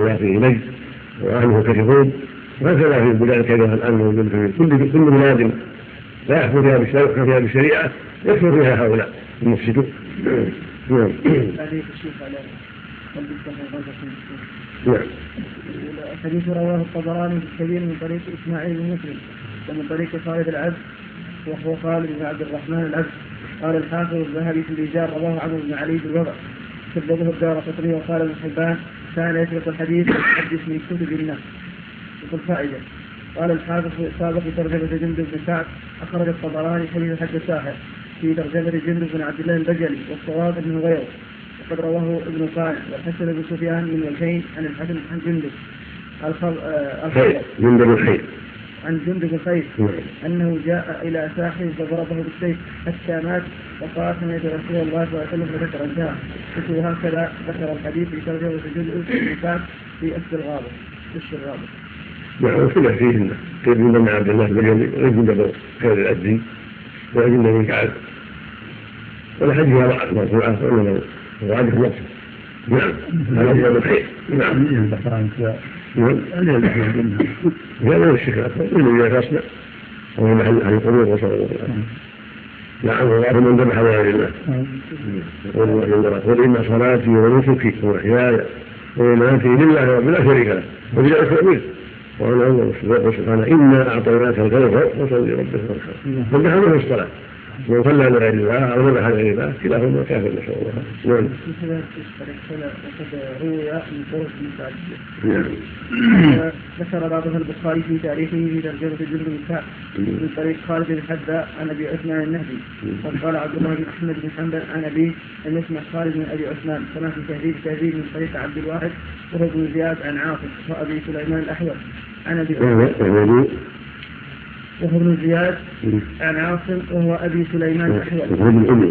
ويأتي نجد وأهله كثيرون وهكذا في البلاد كثيرة الآن موجود في كل كل بلاد لا يحكم فيها بالشريعة فيها بالشريعة يكفر فيها هؤلاء المفسدون. نعم. نعم. الحديث رواه الطبراني في الكبير من طريق إسماعيل بن مسلم ومن طريق خالد العبد وهو خالد بن عبد الرحمن العبد. قال الحافظ الذهبي في الرجال رواه عمرو بن علي بالوضع كذبه الدار قطري وقال ابن حبان كان يسبق الحديث ويحدث من كتب الناس يقول فائدة. قال الحافظ في إصابة ترجمة جندب بن سعد أخرج الطبراني حديث حد الساحر في ترجمة جندب بن عبد الله البجلي والصواب انه غيره. وقد رواه ابن قائم والحسن بن سفيان من وجهين عن الحسن عن جندب. الخير جندب الخير. عن جندب الخير نعم. أنه جاء إلى ساحل فضربه بالسيف حتى مات وقال سمعت رسول الله صلى الله عليه وسلم فذكر انتهى هكذا ذكر الحديث في ترجمه جندب بن في أسد الغابة وش الغابة. نعم وكل فيه كيف من عبد الله بن جندب خير الازدي ولا جندب بن كعب ولا حديث ضعف مرفوعه وانما الراجح نفسه نعم هذا هو الخير نعم. نعم هذا هو الاكبر انه اذا تصنع وهو محل أهل القبور وصلى الله وسلم نعم الله من ذبح لغير الله يقول الله جل وعلا قل إن صلاتي ونسكي ومحياي ومماتي لله رب لا شريك له وبذلك امرت وأنا اول سبحانه انا أعطيناك الكوثر فصل لربك وانحر فالنحر له الصلاة. من صلى لغير الله أو ذبح لغير الله كلاهما كافر نسال الله. نعم. وقد روي من طرق نعم. ذكر بعضها البخاري في تاريخه في ترجمة جند بن كعب من طريق خالد بن حذاء عن أبي عثمان النهدي. وقال عبد الله بن أحمد بن حنبل عن ابي ان يسمع خالد من أبي عثمان. كما في تهذيب تهذيب من طريق عبد الواحد وهو بن زياد عن عاصم وأبي سليمان الأحول. عن ابي عثمان وهو ابن زياد عن عاصم وهو أبي سليمان وهو ابن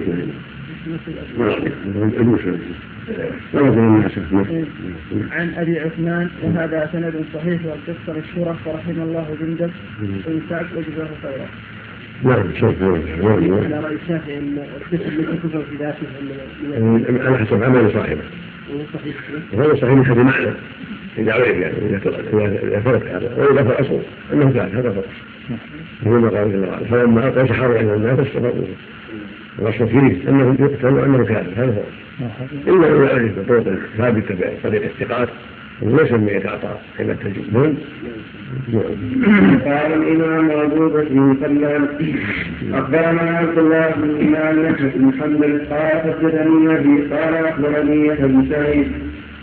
عن أبي عثمان وهذا سند صحيح والقصة مشهورة فرحم الله جندب بن سعد وجزاه خيرا. نعم شوف على رأي الشافعي أن الذي كفر في ذاته على حسب عمل صاحبه. وهذا صحيح. من حيث المعنى إذا عرف يعني إذا فرق هذا وإذا فرق اصل أنه كان هذا فرق. مثل ما قال جل وعلا فلما القوا سحروا عند الناس استفرقوا والاصل فيه انهم يقتلوا انه كافر هذا هو إلا ان يعرف بطرق ثابتة بطريق الثقات وليس من يتعاطى حين نعم. قال الإمام أبو بكر بن سلام أخبرنا عبد الله بن أحمد بن حنبل قال حدثني أبي قال أخبرني يحيى بن سعيد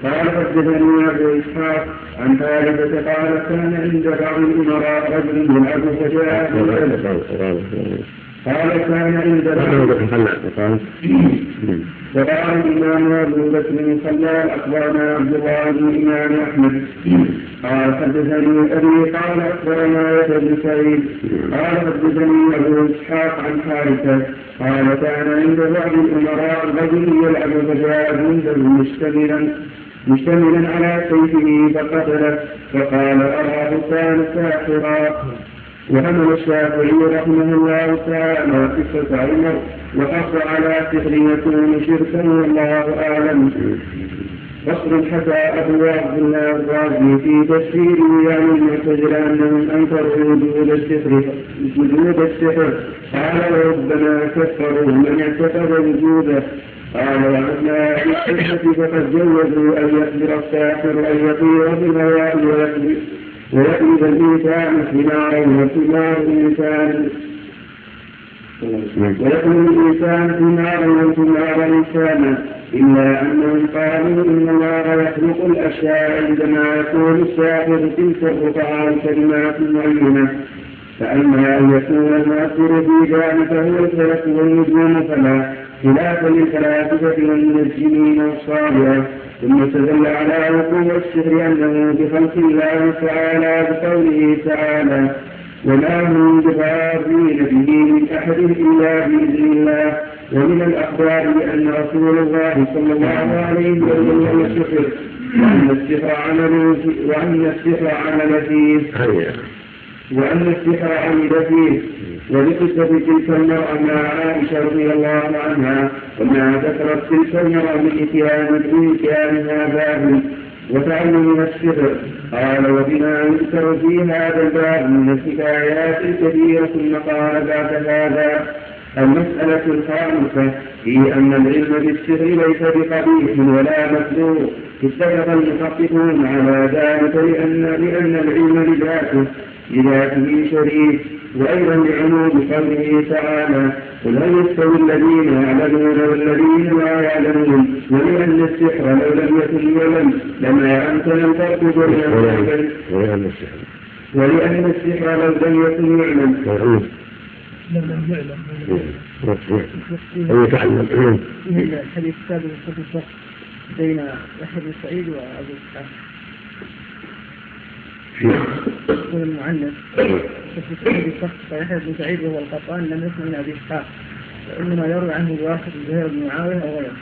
قال حدثني أبو إسحاق عن ثالثة قال كان عند بعض الأمراء رجل يلعب فجاء قال كان عند بعض وقال الامام ابو بكر بن خلال اخبرنا عبد الله بن الامام احمد قال حدثني ابي قال اخبرنا يحيى بن سعيد قال حدثني ابو اسحاق عن حارثه قال كان عند بعض الامراء رجل يلعب فجاء عنده مشتملا مشتملا على سيفه فقتله فقال أراه كان ساحرا وحمل الشافعي رحمه الله تعالى قصة عمر وحص على سحر يكون شركا والله أعلم. فصل حكى أبو عبد الله الرازي في تفسيره عن المعتزلة أنهم أنكروا وجود السحر. وجود السحر. قال ربنا كفروا من اعتقد وجوده. قال وأما في السنة فقد جوزوا أن يخبر الساحر أن يطير بالهواء ويقلب الإنسان حمارا وحمار الإنسان. ويقلب الإنسان حمارا وحمار إنسانا إلا أنهم قالوا إن الله يخلق الأشياء عندما يكون الساحر تلك الرقعة كلمات معينة. فأما أن يكون المؤثر في ذلك هو الفلك والنجوم فلا خلافا للفلاسفة والمنجمين والصابرة ثم استدل على وقوع السحر أنه بخلق الله تعالى بقوله تعالى وما هم بضارين به من أحد إلا بإذن الله ومن الأخبار بأن رسول الله صلى الله عليه وسلم السحر وأن السحر عمل وأن السحر عمل فيه وأن السحر عمل فيه ولقصة تلك المرأة مع عائشة رضي الله عنها وما ذكرت تلك المرأة من إتيان من إتيانها باب وتعلم السر قال وبما يذكر في هذا الباب من الحكايات الكثيرة ثم قال بعد هذا. المسألة الخامسة في أن العلم بالسر ليس بقبيح ولا مكروه. اتفق المحققون على ذلك لأن لأن العلم بذاته بذاته شريف وأيضا لعموم قوله تعالى. قل هل يستوي الذين يعلمون والذين لا يعلمون. ولأن السحر لو لم يكن يعلم لما أمكن الفرق بين ولأن السحر ولأن السحر لو لم يكن يعلم. لم يعلم. أو يتعلم. الحديث السابق بين يحيى بن سعيد وأبو إسحاق. يقول المعنف في الشخص يحيى بن سعيد وهو القطان لم يسمع من أبي إسحاق وإنما يروي عنه الواحد زهير بن معاوية أو غيره.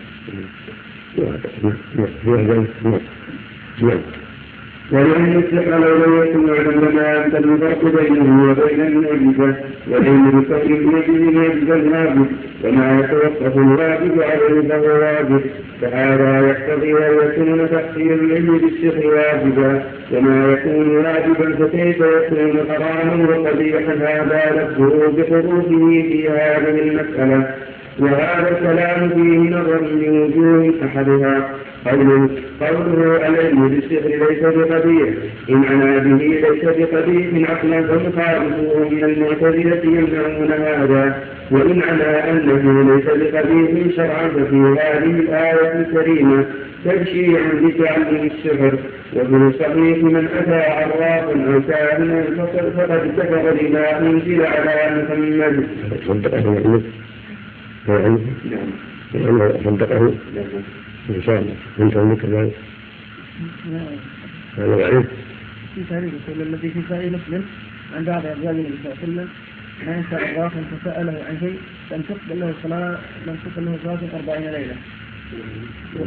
لو لم يكن يعلم لما أنت الفرق بينه وبين المعجزة والعلم بالفقر يجري المعجزة الواجب وما يتوقف الواجب عليه فهو واجب فهذا يقتضي أن يكون تحصيل العلم بالسحر واجبا وما يكون واجبا فكيف يكون حراما وقبيحا؟ هذا لفظه بحروفه في هذه المسألة. وهذا الكلام فيه نظر من وجوه أحدها. قوله قوله العلم بالسحر ليس بقبيح. إن عنا به ليس بقبيح عقلا فمخالفوه من المعتزلة يمنعون هذا. وإن على أنه ليس بقبيح شرعا ففي هذه الآية الكريمة تبشيع بتعلم السحر. وفي الصحيح من أتى عرافا أو كاهنا فقد كفر بما أنزل على محمد. نعم. صدقه إن شاء الله أنت عندك كذلك هذا ضعيف في تاريخ الذي في سائل مسلم عن بعض أزواج النبي صلى الله عليه وسلم ما ينسى الراف فسأله عن شيء لم تقبل له صلاة لم تقبل له صلاة أربعين ليلة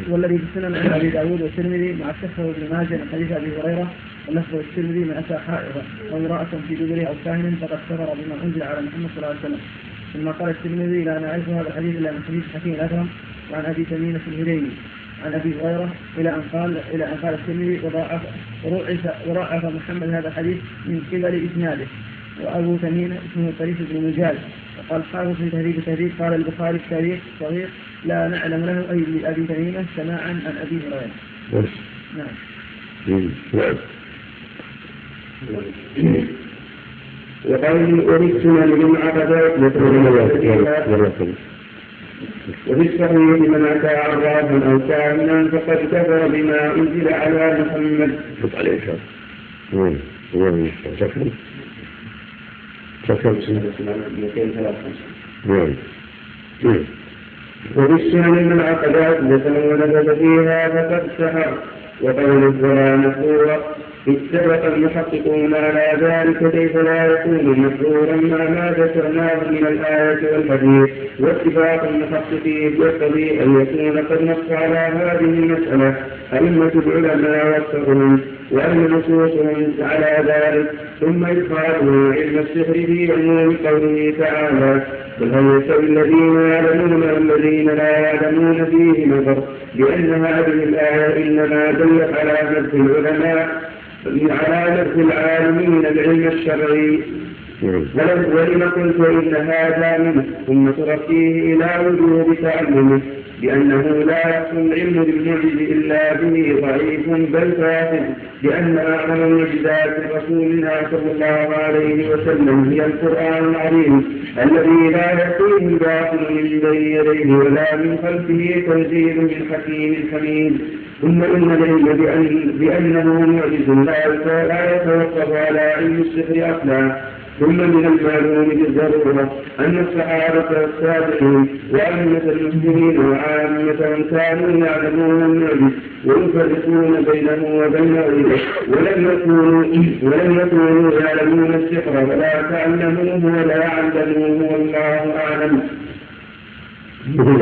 والذي في السنن عند أبي داود والترمذي مع الشيخ بن ماجه من حديث أبي هريرة واللفظ الترمذي من أتى حائضا أو امرأة في دبره أو كاهن فقد كفر بما أنزل على محمد صلى الله عليه وسلم ثم قال الترمذي لا نعرف هذا الحديث إلا من حديث حكيم الاكرم وعن أبي تميمه الهريمي عن أبي هريرة إلى أن قال إلى أن قال الترمذي وضاعف وضاعف محمد هذا الحديث من قبل إسناده وأبو تميمه اسمه طريف بن مجال وقال حافظ في تهذيب التهذيب قال البخاري في التاريخ صغير لا نعلم له أي لابي تميمه سماعا عن أبي هريرة. نعم. نعم. وقال وفي الصحيح من اتى عرافا أو كاهنا فقد كفر بما أنزل على محمد. عليه شر. وين؟ وين؟ وفي السنن من عقبات ونفذ فيها فقد سحر وقول الظلام مشهورا اتفق المحققون على ذلك كيف لا يكون مشهورا مع ما ذكرناه من الآية والحديث. واتفاق المحققين يقتضي أن يكون قد نص على هذه المسألة. أئمة العلماء وأكثرهم وأن نصوصهم على ذلك. ثم إدخاله علم السحر في عموم قوله تعالى قل هل يستوي الذين يعلمون والذين لا يعلمون فيه نظر لأن هذه الآية إنما دلت على مدح العلماء على نفس العالمين العلم الشرعي. ولم قلت إن هذا منه. ثم تركيه إلى وجوب تعلمه لأنه لا يحصل العلم بالمعجز إلا به ضعيف بل فاسد لأن أعظم المعجزات رسولنا صلى الله عليه وسلم هي القرآن العظيم الذي لا يأتيه الباطل من بين يديه ولا من خلفه تنزيل من حكيم حميد. ثم إن العلم بأن بأنه معجز لا يتوقف على علم السحر أصلا ثم من المعلوم بالضرورة أن الصحابة والتابعين وأئمة المسلمين وعامة كانوا يعلمون المعجز ويفرقون بينه وبين غيره. ولم يكونوا ولم يكونوا يعلمون السحر ولا تعلموه ولا علموه والله أعلم.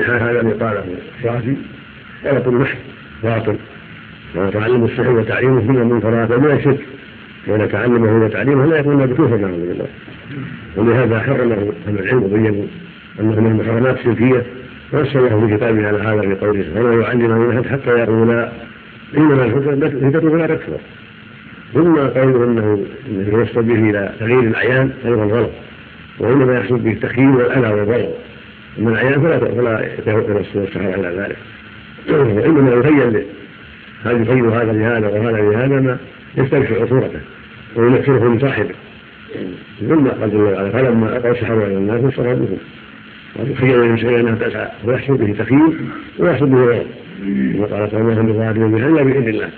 هذا ما قاله الشافعي غلط محض باطل. وتعلم السحر وتعليمه من المنكرات ومن الشرك لأن تعلمه وتعليمه لا يكون بكفر نعوذ بالله ولهذا حرمه أهل العلم وبينوا أنه من المحرمات الشركية. ونص الله في كتابه على هذا في قوله يعلمه أحد حتى يقول. إنما الفتنه فلا تكثر ثم قوله إنه يوصل به إلى تغيير الأعيان أيضا غلط وإنما يحصل به التخيير والأذى والضرر أما الأعيان فلا فلا يتوسل السحر على ذلك. وانما يخيل هل يخيل هذا لهذا وهذا لهذا ما يستبشر خطورته وينفره لصاحبه ثم قال جل وعلا فلما اقوا السحر على الناس استرهبوهم يخيل من شيء انها تسعى ويحصل به تخيير ويحصل به غير كما قال الله عليه وسلم بها الا بإذن الله.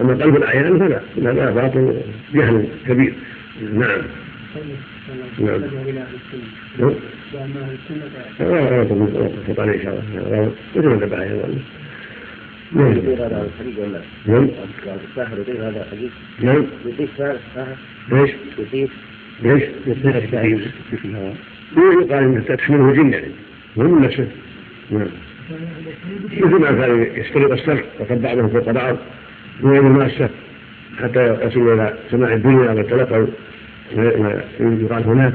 أما قلب الأعيان فلا هذا باطل جهل كبير. نعم. نعم نعم لا لا تقول عليه ان شاء الله مثل ما تبع نعم نعم الساحر يطير هذا حديث نعم يطير الساحر ليش؟ يطير ليش؟ يطير الساحر في الهواء يقال ان تحمله جن يعني مو من نفسه نعم مثل ما كان يسترق السرق وقد بعضهم فوق بعض من ما السرق حتى يصل إلى سماع الدنيا وتلقوا يقال هناك.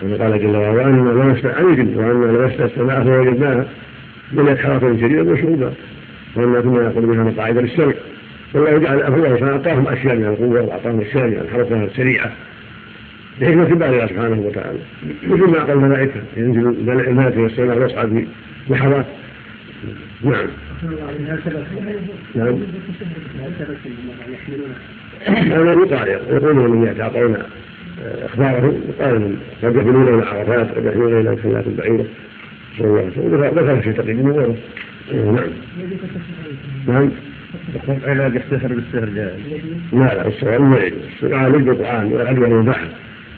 كما قال جل وعلا وانا لمسنا عن الجن وانا لمسنا السماء فوجدناها من حركه شديده مشروبا وانا كنا نقول بها مقاعد للسرق والله جعل افواه فاعطاهم أشياء من القوة وأعطاهم أشياء من الحركة السريعة. بحكمة بالغة سبحانه وتعالى. مثل ما قال الملائكة ينزل الملائكة من السماء ويصعد بلحظات نعم. نعم. هذا يقال يقولون من يتعاطون أخباره يقال من قد يحملون إلى عرفات قد يحملون إلى الفلات البعيره صلى الله عليه وسلم. ذكر في تقييد وغيره نعم. نعم. العلاج السحر بالسحر جائز لا لا السحر ما يجوز. العلاج بالقرآن والعدوى والبحر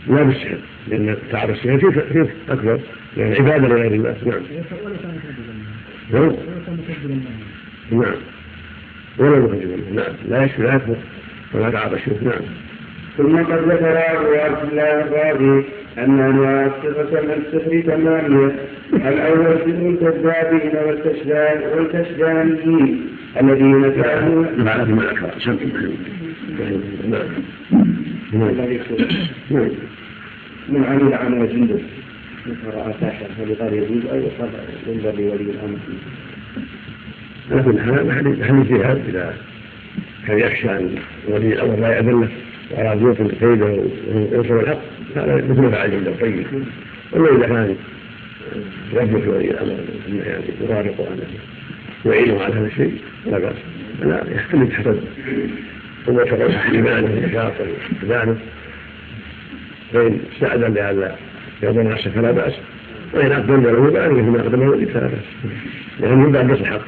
لا بالسحر لأن تعب السحر فيه فيه أكبر. يعني عبادة لغير الله. نعم. نعم. نعم. ولا يخرج نعم. لا يشفي لا يكفر نعم ثم قد ذكر ابو عبد الله الرازي أن أنواع الصفة من السحر ثمانيه الأول سحر الكذابين والكشدان والكشدانيين الذين كانوا معنى ما ذكر نعم. نعم من عمل عمل جنده راى ساحر فلقال يجوز أو يصاب ينظر لولي الامر على كل حال محل اجتهاد اذا كان يخشى أن ولي الأمر لا يأذن واراد يوصل كيده وينصر الحق؟ هذا مثل ما فعل عنده طيب أما إذا كان يرجو ولي الأمر يعني يفارق عنه يعينه على هذا الشيء لا بأس. لا يختلف حسب قوة إيمانه ونشاطه واستدانه فإن استأذن لئلا يظن نفسه فلا بأس. وإن أقدم له ذلك فيما اقدمه ولي فلا باس لأنه من باب الحق.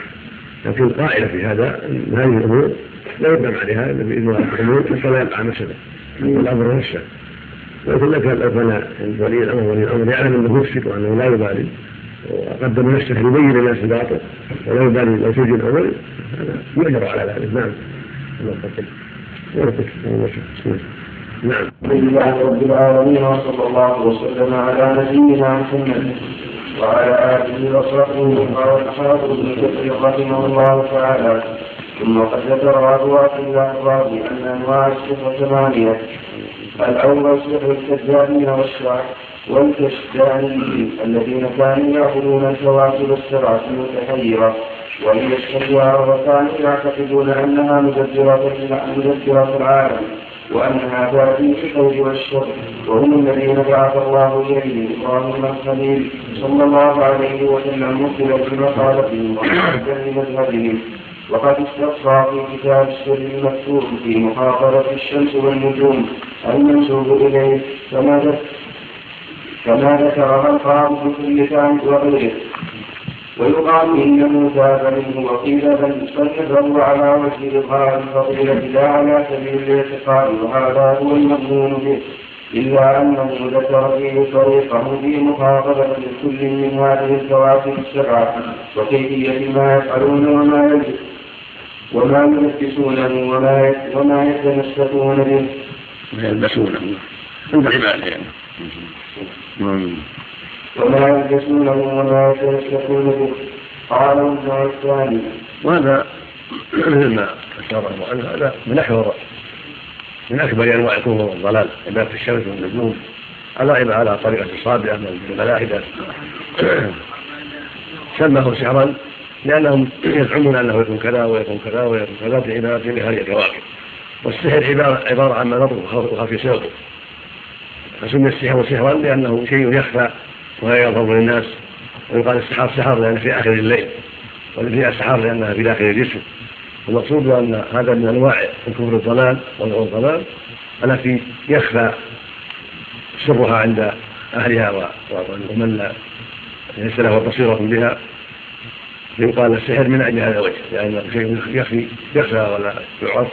لكن القاعده في هذا ان هذه الأمور لا يقدم عليها إلا بإذن الله. حتى لا يقع مسألة الأمر نفسه لكن لك كان ولي الأمر ولي الأمر يعلم أنه مفسد وأنه لا يبالي. وقدم نفسه ليبين للناس الباطل ولا يبالي لو سجن أو هذا يؤجر على ذلك. نعم. نعم. الحمد لله رب العالمين وصلى الله وسلم على نبينا محمد وعلى آله وصحبه وأصحابه بن رحمه الله تعالى. ثم قد ذكر الله الرازي أن أنواع السحر ثمانية. الأول سحر الكذابين والشعر والكشدانيين الذين كانوا يأخذون الكواكب السبعه المتحيرة وهي الشجاعه وكانوا يعتقدون أنها مدبره مدبره العالم وأنها تأتي بالخير والشر وهم الذين بعث الله إليهم إبراهيم الخليل صلى الله عليه وسلم مثلا بمقالتهم وحاجا لمذهبهم وقد استصفى في كتاب السر المكتوب في محاضرة الشمس والنجوم. المنسوب إليه؟ كما كما ذكرها القاضي في اللسان وغيره. ويقال إنه تاب منه وقيل بل صنفه على وجه إظهار الفضيلة لا على سبيل الاعتقاد وهذا هو المظنون به. إلا أنه ذكر فيه طريقه في مخاطبة كل من هذه الكواكب السبعة. وكيفية ما يفعلون وما يجب وما يلبسونه وما وما يتمسكون به. ويلبسونه عند عباده يعني. وما يلبسونه وما يتمسكون به. قال النوع الثاني وهذا مثل ما اشار عنه. هذا من احور من أكبر أنواع الكفر والضلال. عبادة الشمس والنجوم. على على طريقة الصابئه من الملاحده سماه سحرا لأنهم يزعمون أنه يكون كذا ويكون كذا ويكون كذا في عبادة لهذه الكواكب والسحر عبارة, عبارة عن ما نطق وخفي سيره فسمي السحر سحرا لأنه شيء يخفى ولا يظهر للناس. ويقال السحر سحر لأنه في آخر الليل. والذي السحر لأنها في داخل الجسم. المقصود أن هذا من أنواع الكفر الضلال والضلال التي يخفى سرها عند أهلها ومن ليس له بصيرة بها. يقال السحر من أجل هذا الوجه لأن شيء يخفي يخفى ولا يعرف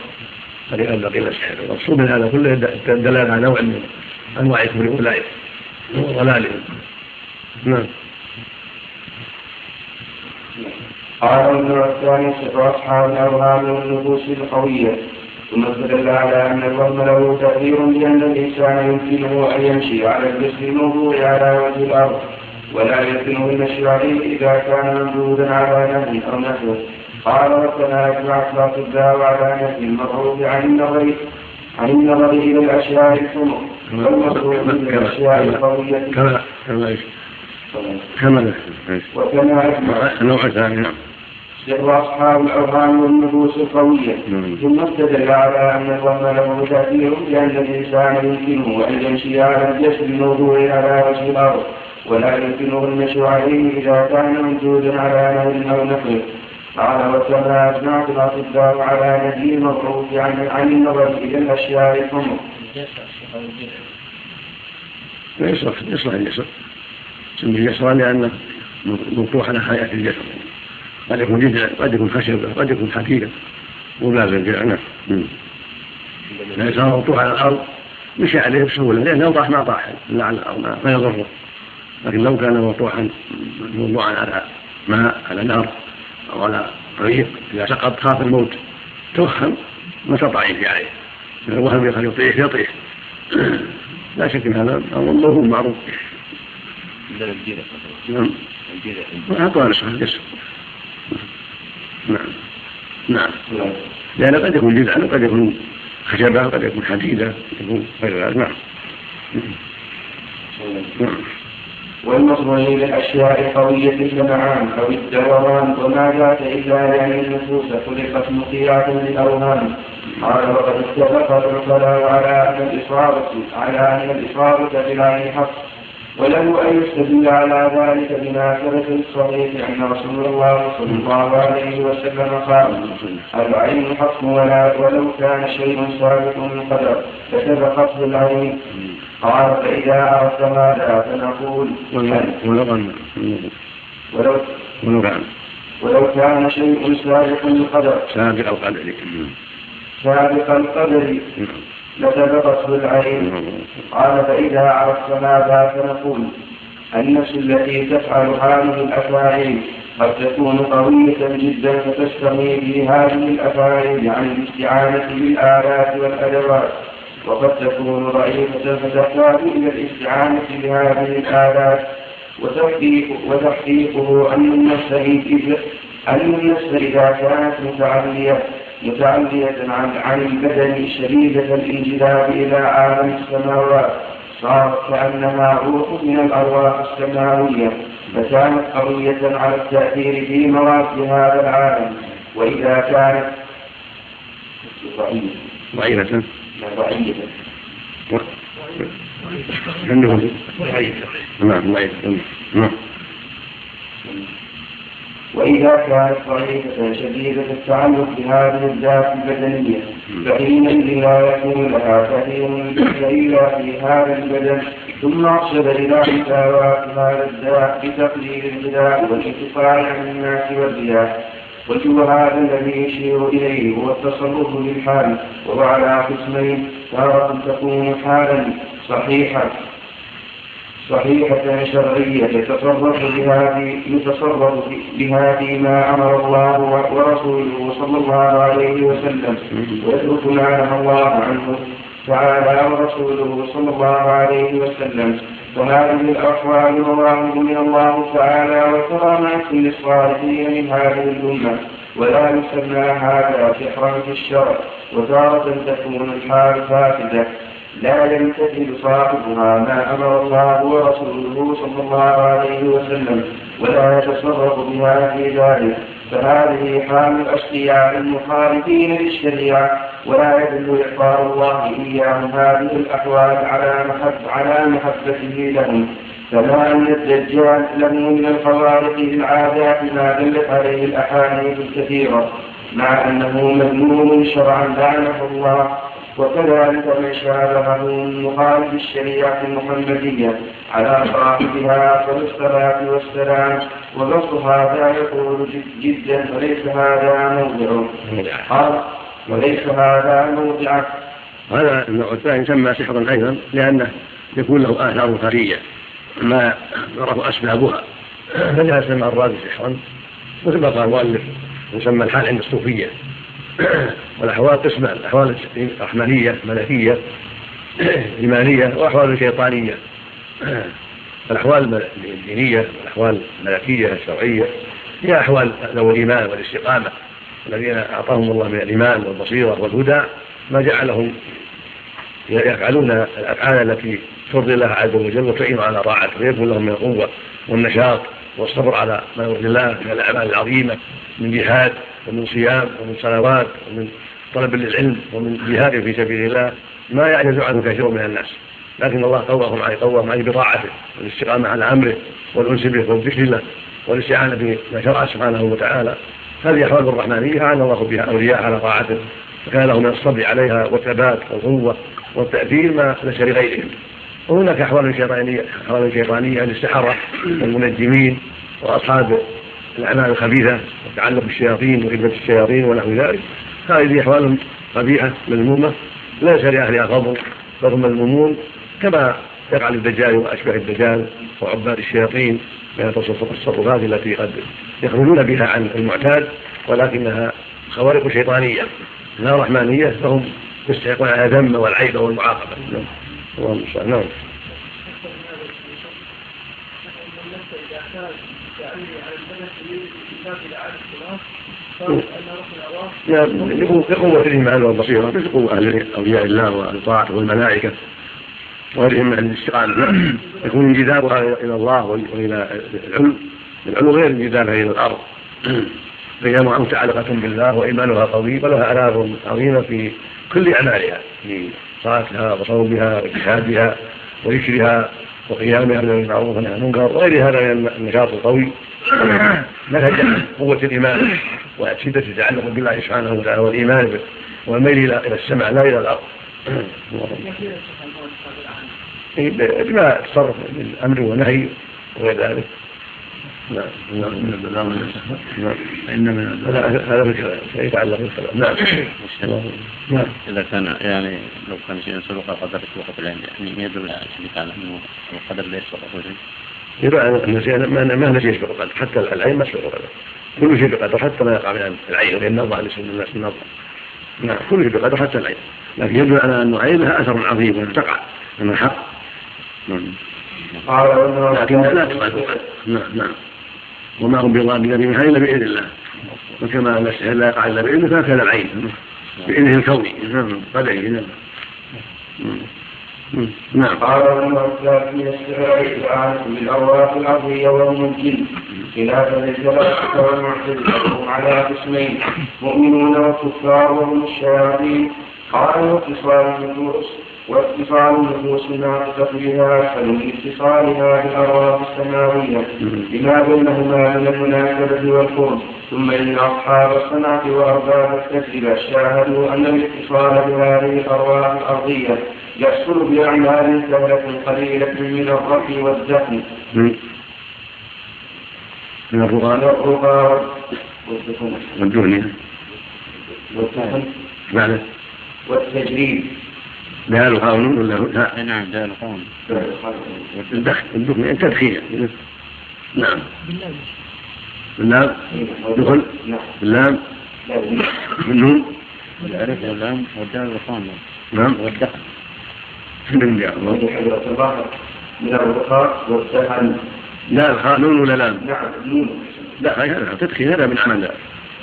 قد قيل السحر المقصود من هذا كله دلالة على نوع من أنواع كفر أولئك وضلالهم نعم. قال ابن عثمان سر أصحاب الاوهام والنفوس القوية. ثم استدل على أن الوهم له تاثير بأن الإنسان يمكنه أن يمشي على الجسر الموضوع على وجه الأرض. ولا يمكنه المشي عليه اذا كان ممدودا على نهج أو نحوه قال ربنا اجمعت الاطباء على نهج المرعوب عن النظر عن النظر من الاشياء القويه كما كما كما اجمع النوع الثاني نعم سر أصحاب الأوهام والنفوس القوية ثم استدل على أن الوهم له تأثير لأن الإنسان يمكنه أن يمشي على الجسد الموضوع على وجه الأرض ولا يمكنه المشي عليه إذا كان موجودا على نهر أو نحوه قال وكما أجمعت الأطباء على نهي المبعوث عن عن النظر إلى الأشياء الحمر. يصلح يصلح الجسر سمي جسرا لأنه مفتوح على حياة الجسر قد يكون جذع قد يكون خشبة قد يكون حكيمة ولازم الجذع نعم. إذا كان مفتوح على الأرض مشي عليه بسهولة لأنه طاح ما طاح إلا على الأرض ما يضره. لكن لو كان مطروحا موضوعا على ماء على نهر أو على طريق إذا سقط خاف الموت توهم ما استطاع يمشي عليه. الوهم يطيح يطيح. لا شك إن هذا أمر معروف. نعم. أعطاه نسخة الجسر نعم. نعم. لأن قد يكون جذعا قد يكون خشبة قد يكون حديدة قد يكون غير ذلك. نعم. نعم. والمصدر إلى الأشياء قوية الجمعان أو الدوران وما ذات إلا يعني النفوس خلقت مطيعة للأوهام. قال وقد اتفق العقلاء على أن الإصابة على أن الإصابة بالعين حق. وله أن يستدل على ذلك بما ثبت الصحيح أن رسول الله صلى الله عليه وسلم قال العين حق ولا ولو كان شيء سابق من قدر فسبقته العين. قال فإذا أردت هذا فنقول؟ ولو ولو كان ولو كان شيء سابق القدر. سابق القدر. سابق القدر لسبقته العين. قال فإذا عرفت ماذا فنقول. النفس التي تفعل هذه الأفاعيل قد تكون قوية جدا فتستغني في هذه الأفاعيل عن الاستعانة بالآلات والأدوات وقد تكون ضعيفة فتحتاج إلى الاستعانة بهذه الآلات. وتحقيق وتحقيقه أن النفس أن النفس إذا كانت متعلية متعلية عن عن البدن شديدة الانجذاب إلى عالم السماوات. صارت كأنها روح من الأرواح السماوية فكانت قوية على التأثير في مواد هذا العالم. وإذا كانت ضعيفة ضعيفة ضعيفة ضعيفة نعم ضعيفة نعم. وإذا كانت ضعيفة شديدة التعلق بهذه الذات البدنية فحينئذ لا يكون لها تأثير إلا في هذا البدن. ثم أرشد إلى مساواة هذا الذات بتقليل الغذاء والانقطاع عن الناس والرياح. وجه هذا الذي يشير إليه هو التصرف بالحال وهو على قسمين تارة تكون حالا صحيحة صحيحة شرعية يتصرف بها يتصرف بها فيما أمر الله ورسوله صلى الله عليه وسلم. ويترك ما نهى الله عنه تعالى ورسوله صلى الله عليه وسلم. وهذه الأحوال مواهب من الله تعالى وكرامات للصالحين من هذه الأمة. ولا يسمى هذا سحرا في الشرع وتارة تكون الحال فاسدة. لا يمتثل صاحبها ما أمر الله ورسوله صلى الله عليه وسلم ولا يتصرف بها في ذلك. فهذه حال الأشقياء المخالفين للشريعة ولا يدل إعطاء الله إياهم هذه الأحوال على محب على محبته لهم. كما أن الدجال له من الخوارق العادات ما دلت عليه الأحاديث الكثيرة مع أنه مذموم شرعا لعنه الله وكذلك من شابهه مخالف الشريعة المحمدية على صاحبها فالصلاة والسلام وقصد هذا يقول جدا وليس هذا موضعه وليس هذا موضعه هذا النوع الثاني يسمى سحرا أيضا لأنه يكون له آثار خفيه ما يعرف أسبابها. فلهذا سمى الرازي سحرا مثل ما قال المؤلف يسمى الحال عند الصوفية. والاحوال قسمان الأحوال رحمانيه ملكيه إيمانية وأحوال شيطانية. الأحوال الدينية والاحوال الملكية الشرعية هي أحوال ذوي الإيمان والاستقامة. الذين أعطاهم الله من الإيمان والبصيرة والهدى ما جعلهم يفعلون الأفعال التي ترضي الله عز وجل وتعين على طاعته ويكون لهم من القوة والنشاط والصبر على ما يرضي الله من الأعمال العظيمة من جهاد. ومن صيام ومن صلوات ومن طلب للعلم ومن جهاد في سبيل الله ما يعجز عنه كثير من الناس. لكن الله قواهم عليه قواهم عليه بطاعته والاستقامة على أمره والأنس به والذكر له والاستعانة بما شرع سبحانه وتعالى. هذه احوال الرحمانيه أعان الله بها أولياء على طاعته وكان له من الصبر عليها والثبات والقوة والتأثير ما ليس لغيرهم وهناك أحوال شيطانية أحوال شيطانية للسحره والمنجمين وأصحاب الاعمال الخبيثة والتعلق بالشياطين وخدمه الشياطين ونحو ذلك. هذه أحوال قبيحة مذمومة ليس لأهلها فضل بل هم مذمومون كما يقع للدجال واشباه الدجال وعباد الشياطين من التصرفات التي قد يخرجون بها عن المعتاد ولكنها خوارق شيطانية لا رحمانية فهم يستحقون الذم والعيب والمعاقبة. نعم. يكون قوة الإيمان والبصيرة مثل قوة أهل أولياء الله والملائكة وغيرهم من الاستقامة يكون انجذابها إلى الله وإلى العلم العلو غير انجذابها إلى الأرض. فهي متعلقة بالله وإيمانها قوي ولها آثار عظيمة في كل أعمالها في صلاتها وصومها وإجتهادها وذكرها. وقيامها بالمعروف والنهي عن المنكر وغير هذا من النشاط القوي. نتج قوة الإيمان وشدة التعلق بالله سبحانه وتعالى والإيمان والميل إلى السماء لا إلى الأرض. بما تصرف من أمر ونهي وغير ذلك. نعم نعم من نعم هذا يتعلق نعم نعم إذا كان يعني لو كان شيء سبق القدر وقت العلم يعني ما يدل على كان أنه القدر لا يسبق شيء يبقى ما ما نسي يسبق القدر حتى العين ما يسبق القدر كل شيء بقدر حتى ما يقع من العين لأن النظر ليس الناس نعم كل شيء بقدر حتى العين لكن يدل على أنه عين لها أثر عظيم وأنها تقع من الحق نعم لكن لا تقع نعم نعم وما هم بضارين بها إلا بإذن الله. وكما ان السحر لا يقع إلا باذنه فهكذا العين. بإذنه الكوني نعم. نعم. نعم. قال والمعتاد من السحر الاستعانة بالأرواح الأرضية وهم الجن خلافا للفلاسفة والمعتزلة على قسمين مؤمنون وكفار وهم الشياطين قال واتصال النفوس واتصال النفوس ناقصة بها أسهل من اتصالها بالأرواح السماوية لما بينهما من المناسبة والقرب ثم إن أصحاب الصنعة وأرباب التجربة شاهدوا أن الاتصال بهذه الأرواح الأرضية يحصل بأعمال سهلة قليلة من الرفي والدفن من الرقى. والدهن والدفن بعده والتجريب. دال قانون ولا لا؟ نعم دال قانون الدخل الدخل التدخين نعم. باللام. دخل. باللام. بالنون الألف واللام والدال والقانون نعم. والدخل. من جاء من الرخاء والدهن لا القانون ولا لام؟ نعم نون لا هذا تدخين هذا من عمل.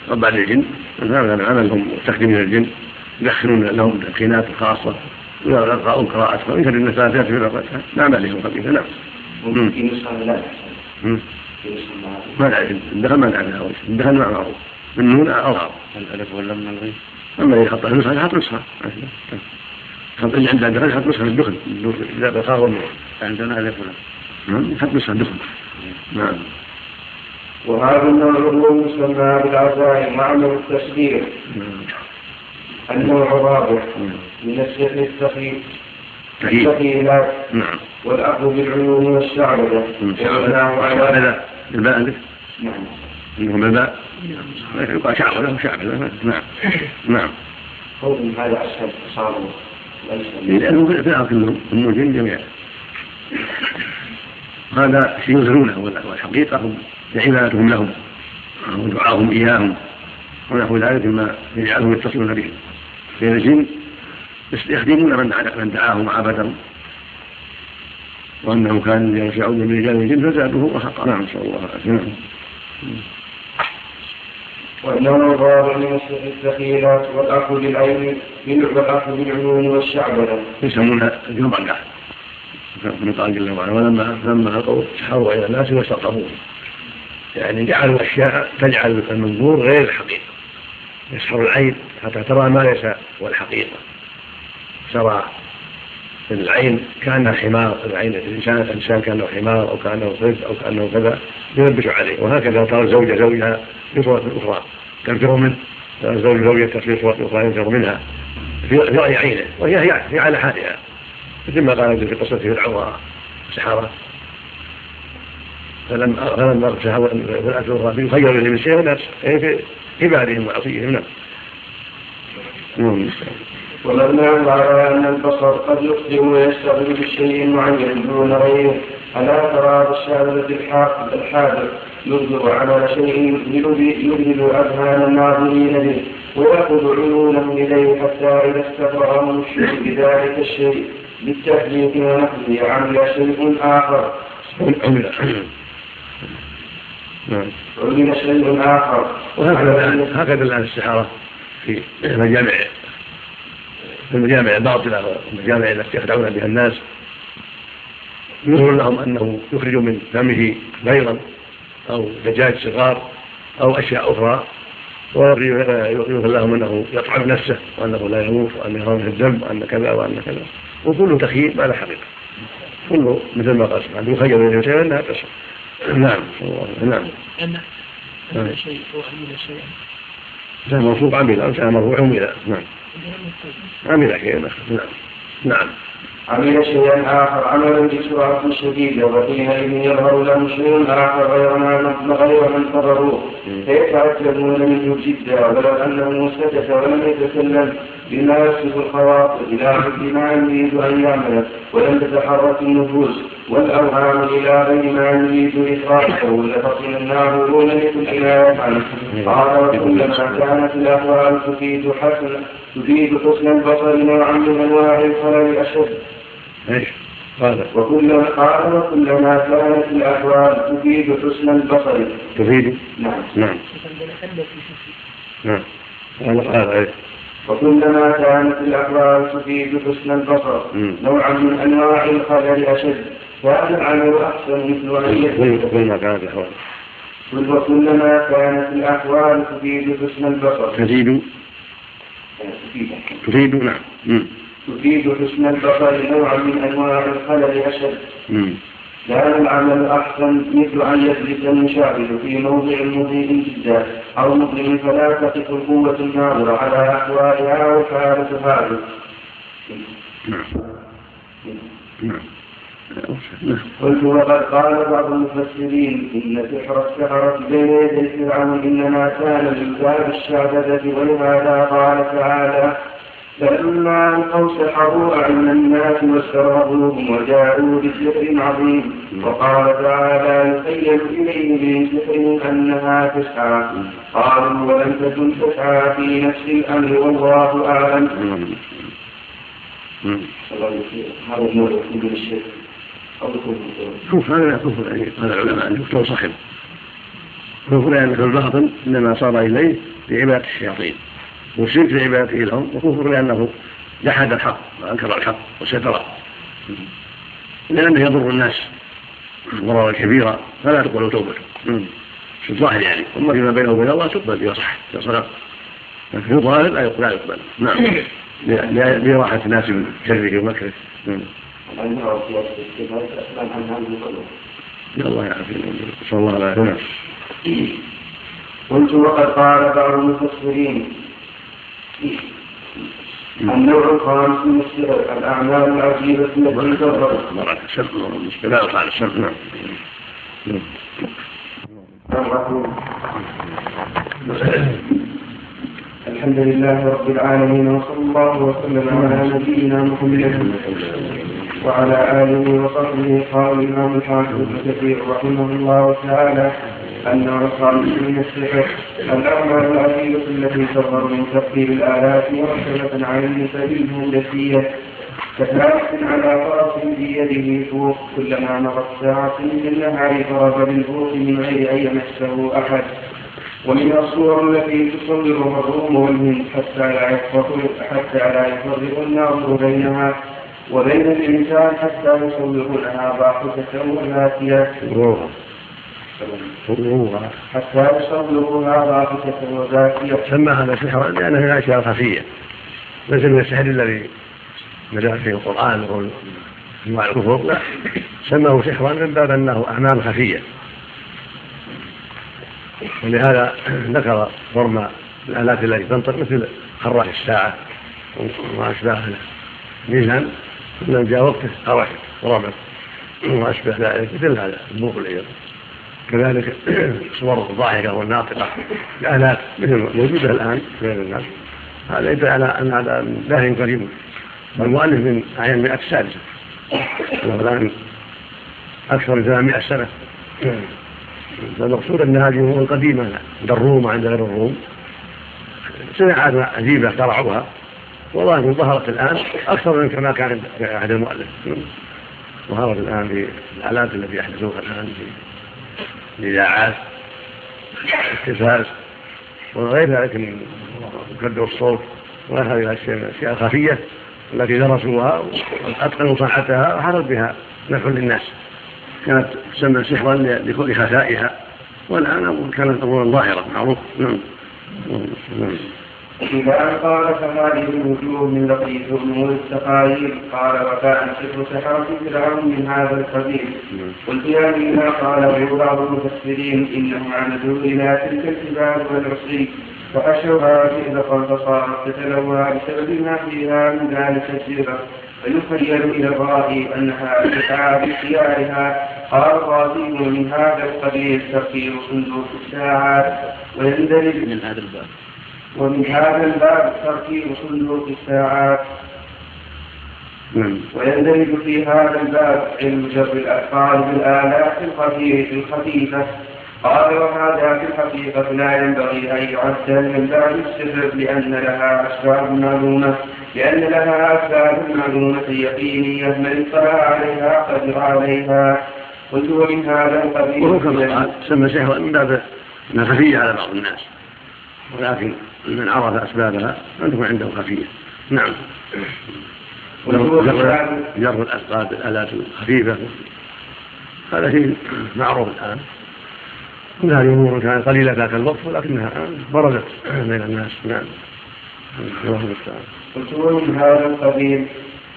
ربع الجن هذا من عملهم تخدم من الجن. يدخلون لهم تدخينات خاصة. إذا ألقى قراءة وإن كان النساء في رقبتها لا مانع خبيثة نعم في نسخة لا؟ ما لا الدخل ما نعرفها الدخل ما معروف من نون أظهر الألف ولا من الغين أما إذا حط نسخة يحط نسخة. خط اللي عنده الدخل يحط نسخة الدخل إذا بخار والنور عندنا ألف ولا نعم يحط نسخة الدخل نعم. وهذا النوع هو يسمى بالعزاء معمل التسبيح. النوع الرابع من السحر الثقيل. الثقيلات نعم. والأخذ بالعيون والشعبدة ومنعه على شعبدة الباء ألف نعم. إنهم الباء؟ يقال شعبدة وشعبدة نعم. نعم. قول هذا أسهل صار لأنه في الآخر كلهم النوجين جميعا. هذا شيء يظهرونه والحقيقة هم عبادتهم لهم ودعاهم إياهم ونحو ذلك مما يجعلهم يتصلون بهم بين الجن يخدمون من من دعاهم وعبدهم وانه كان يعود من رجال الجن فزادوه وحقا نعم نسال الله. العافيه نعم. وإنه الرابع من الثقيلات والأخذ بالعين والأخذ بالعيون والشعبدة يسمونها الجمعة من قال جل وعلا ولما لما القوا سحروا إلى الناس واسترقبوه يعني جعلوا أشياء تجعل المنظور غير الحقيقة يسحر العين حتى ترى ما ليس هو الحقيقة. ترى العين كأنها حمار العين الإنسان الإنسان كأنه حمار أو كأنه صيد أو كأنه كذا يلبس عليه. وهكذا ترى الزوجة زوجها في صورة أخرى. تنفر منه ترى الزوج زوجته في صورة أخرى ينفر منها في رأي عينه وهي هي على حالها. مثل ما قال في قصة فرعون والسحره فلما فلما ارتهوا في الاخرى يخير من شيء في عبادهم وعصيهم نعم. ومبناه على أن البصر قد يقدم ويستغل بشيء معين دون غيره ألا ترى بالشهادة الحاضر يظهر على شيء يذهل أذهان الناظرين به. ويأخذ عيونهم إليه حتى إذا استفرغهم الشيء بذلك الشيء بالتحديث ونحوه عمل شيء آخر. عمل شيء آخر. وهكذا هكذا الآن السحرة في مجامع في المجامع الباطلة والمجامع التي يخدعون بها الناس. يظهر لهم أنه يخرج من فمه بيضا أو دجاج صغار أو أشياء أخرى. ويظهر لهم أنه يطعم نفسه وأنه لا يموت وأن يرون في الذنب وأن كذا وأن كذا. وكله تخيل ما لا حقيقة. كله مثل ما قال سبحانه يخيل من الإنسان أنها تشرب نعم. نعم. أن شيء وعمل شيئا. كان موصوف عمل كان مرفوع عمل نعم. عمل شيئا نعم. نعم. عمل شيئا آخر عملا بسرعة شديدة وحينئذ يظهر له شيء آخر غير ما غير ما انتظروه. فيتعجبون منه جدا ولو أنه سكت ولم يتكلم بما يصف الخواطر إلى ما يريد أن يعمل ولم تتحرك النفوس والأوهام إلى غير ما يريد إخراجه لفطن النار لكل ما يفعل. قال وكلما كانت الأحوال تفيد حسن تفيد حسن البصر نوعا من أنواع الخلل أشد. إيش؟ قال وكلما قال وكلما كانت الأحوال تفيد حسن البصر. تفيد؟ نعم. نعم. نعم. قال إيه وكلما كانت الأحوال تفيد حسن البصر. نوعا من أنواع الخلل أشد. كان العمل أحسن مثل أن كلما كانت الأحوال وكلما كانت الأحوال تفيد حسن البصر. تزيد تفيد. نعم. تفيد حسن البصر نوعا من أنواع الخلل أشد كان العمل أحسن مثل أن يجلس المشاهد في موضع مضيء جدا أو مظلم فلا تقف القوة الناظرة على أحوالها وحالة هذا. نعم. نعم. قلت وقد قال بعض المفسرين إن سحر السحرة بين يدي فرعون إنما كان من باب الشعبذة ولهذا قال تعالى فلما ألقوا سحروا أعين الناس واسترهبوهم وجاءوا بسحر عظيم وقال تعالى يخيل إليه من سحرهم أنها تسعى قالوا ولم تكن تسعى في نفس الأمر والله أعلم. شوف هذا كفر يعني قال العلماء انه كفر صخب كفر يعني في الباطن إنما صار إليه بعبادة الشياطين. والشرك لعبادته لهم وكفر لأنه جحد الحق وأنكر الحق وستره لأنه يضر الناس ضررا كبيرا. فلا تقبل توبته في الظاهر يعني؟ اما فيما بينه وبين الله تقبل يصح يصح لكن في الظاهر لا يقبل. نعم. لراحة الناس من شره ومكره. يا الله يعافينا نسأل الله العافية قلت وقد قال بعض المفسرين النوع الخامس من الأعمال العجيبة التي نعم الحمد لله رب العالمين وصلى الله وسلم على نبينا محمد وعلى آله وصحبه قال الإمام الحافظ ابن كثير رحمه الله تعالى. النوع الخامس من السحر الأعمال العظيمة التي تظهر من تقدير الآلات مرتبة على النسب الهندسية كثابت على فرس بيده فوق كلما مضت ساعة من النهار ضرب بالفوق من غير أن يمسه أحد. ومن الصور التي تصورها الروم والهند حتى لا يفرق حتى لا يفرق الناظر بينها وبين الإنسان حتى يصور لها ضاحكة حتى يصورها ضاحكة وذاتية سمى هذا سحرا لأنه من الأشياء الخفية ليس من السحر الذي نزل فيه القرآن وهو انواع الكفر لا سماه سحرا من باب أنه اعمال خفية. ولهذا ذكر ضرم الآلات التي تنطق مثل خراش الساعة وما اشباه ميزان. كلما جاء وقته خرج ضربت واشبه ذلك. مثل هذا البوق والعياذ كذلك صور الضاحكه والناطقة الآلات مثل موجودة الآن غير الناس. هذا يدل على أن هذا لا قريب والمؤلف من أعيان المئة السادسة الآن أكثر من 300 سنة. فالمقصود أن هذه الأمور القديمة عند الروم وعند غير الروم. صناعات عجيبة اخترعوها والله ظهرت الآن أكثر من كما كان في عهد المؤلف. ظهرت الآن في الآلات التي يحدثوها الآن في التلفاز وغير ذلك من مكبر الصوت وغير هذه الأشياء الخفية التي درسوها وأتقنوا صحتها وحصل بها نفع للناس. كانت تسمى سحرا لكل خفائها والآن كانت أمورا ظاهرة معروف. نعم. أن قال فهذه الوجوه من لطيف أمور التقارير قال وكان سحر سحرة فرعون من هذا القبيل. قلت منها قال بعض المفسرين إنه عمدوا إلى تلك الجبال والعصي فأشرها فإذا فصارت تتلوى بسبب ما فيها من ذلك الزئبق فيخيل إلى الرائي أنها تسعى باختيارها قال الرازي ومن هذا القبيل تفسير صندوق الساعات. ويندرج من هذا الباب. ومن هذا الباب تركيب صندوق الساعات. نعم. ويندرج في هذا الباب علم جر الأفعال بالآلات الخفيفة. قال وهذا في الحقيقة لا ينبغي أن يعد من باب السر لأن لها أسباب معلومة. لأن لها أسباب معلومة يقينية من اطلع عليها قدر عليها. قلت ومن هذا القبيل وهو كما سمى سحرا من باب خفية على بعض الناس. ولكن من عرف أسبابها ان تكون عنده خفيه نعم. جر الأسباب الآلات الخفيفة. هذا شيء معروف الآن. كل هذه امور كانت قليلة ذاك الوقت ولكنها برزت بين الناس. نعم. الله المستعان. قلت ومن هذا القبيل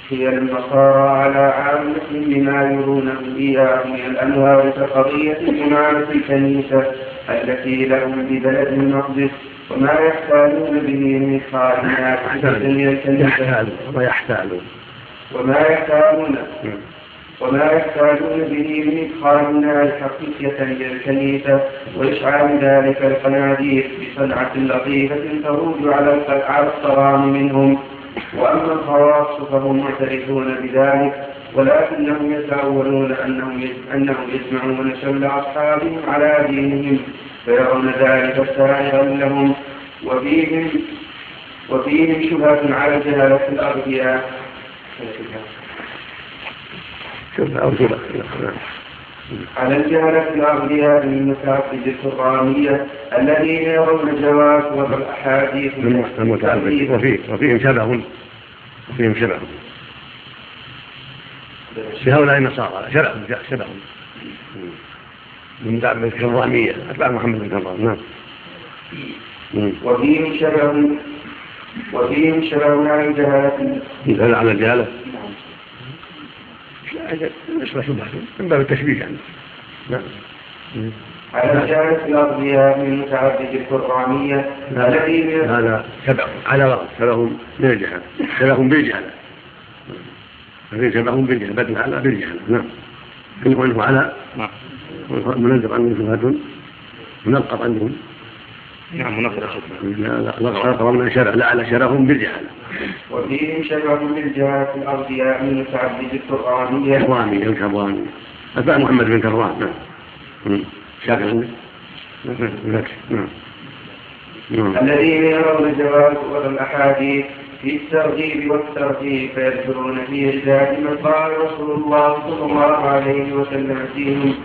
هي النصارى على عامة لما يرونه إياه من الأنوار كقضية إمامة الكنيسة التي لهم ببلد المقدس. وما يحتالون به من خارجات من الكنيسة وما يحتالون. وما يحتاجون به من إدخال النار حقيقة إلى الكنيسة وإشعال ذلك القناديل بصنعة لطيفة تروج على على الصرام منهم. وأما الخواص فهم معترفون بذلك ولكنهم يتأولون أنهم أنهم يجمعون شمل أصحابهم على دينهم. فيرون ذلك سائغا لهم وفيهم وفيهم شبهة على الجهالة الأغبياء على الجهلة الأغنياء من المتعبد القرآنية الذين يرون جواز وضع الأحاديث المتعبد وفيه وفيهم شبه. فيهم شبه. في هؤلاء النصارى. شبه. شبه. من دعم الكرامية أتباع محمد بن كرام نعم. وفيهم شبه وفيهم شبه على الجهالة مثل على الجهالة نسبة شبهة. من باب التشبيه يعني. نعم. على الجهالة الأرضية من متعدد القرآنية الذي هذا شبه. على رأس. شبههم من الجهالة. شبههم بالجهالة. ففي شبههم بالجهالة. بدل على بالجهالة. نعم. يقول انه على نعم. منزل عنه شبهة منقط عندهم نعم منقط لا لا نقص من شرع لا على شرفهم بالجهالة وفيهم شبه بالجهالة الأرضياء من متعدد القرآنية كرامي الكرامي أتباع محمد بن كرام نعم شاكر عندك نعم نعم الذين يرون جواز الأحاديث في الترغيب والترهيب فيذكرون في إجزاء من قال رسول الله صلى الله عليه وسلم فيهم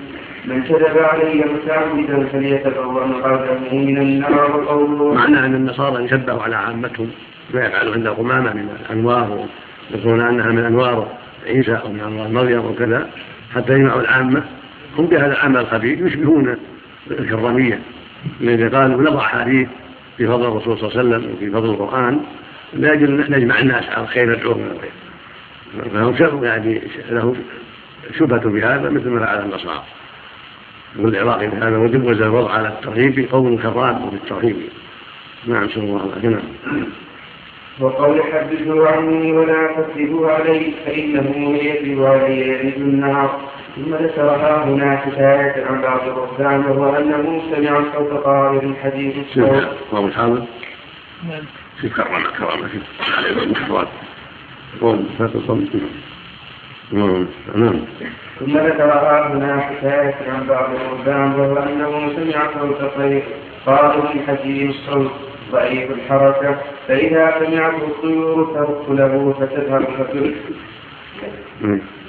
من كذب علي متعمدا فليتبوأ مقعده من النار وقوله معنى أن النصارى يشبهوا على عامتهم ما يفعلوا عند القمامة من الأنوار يقولون أنها من أنوار عيسى أو من أنوار مريم وكذا حتى يجمعوا العامة. هم بهذا العمل الخبيث يشبهون الكرامية الذي قالوا نضع أحاديث في فضل الرسول صلى الله عليه وسلم وفي فضل القرآن. لاجل أن نجمع الناس على الخير ندعوهم إلى الخير فهم يعني له شبهة بهذا مثل ما فعل النصارى. والعراقي بهذا وجوز الوضع على الترهيب قول كرام وفي الترهيب نعم صلى الله عليه وسلم وقول حدثوا عني ولا تكذبوا علي فإنه من يكذب علي يلد النار. ثم ذكرها هنا حكاية عن بعض الرهبان وهو أنه سمع صوت طائر حديث الصوت. وأبو حامد؟ نعم. في كرامة كرامة في فاتل نعم نعم ثم ذكر هنا حكاية عن بعض الرهبان وهو أنه سمع صوت طير. قائل حجيم الصوت ضعيف الحركة. فإذا سمعته الطيور تدخله فتذهب فتلك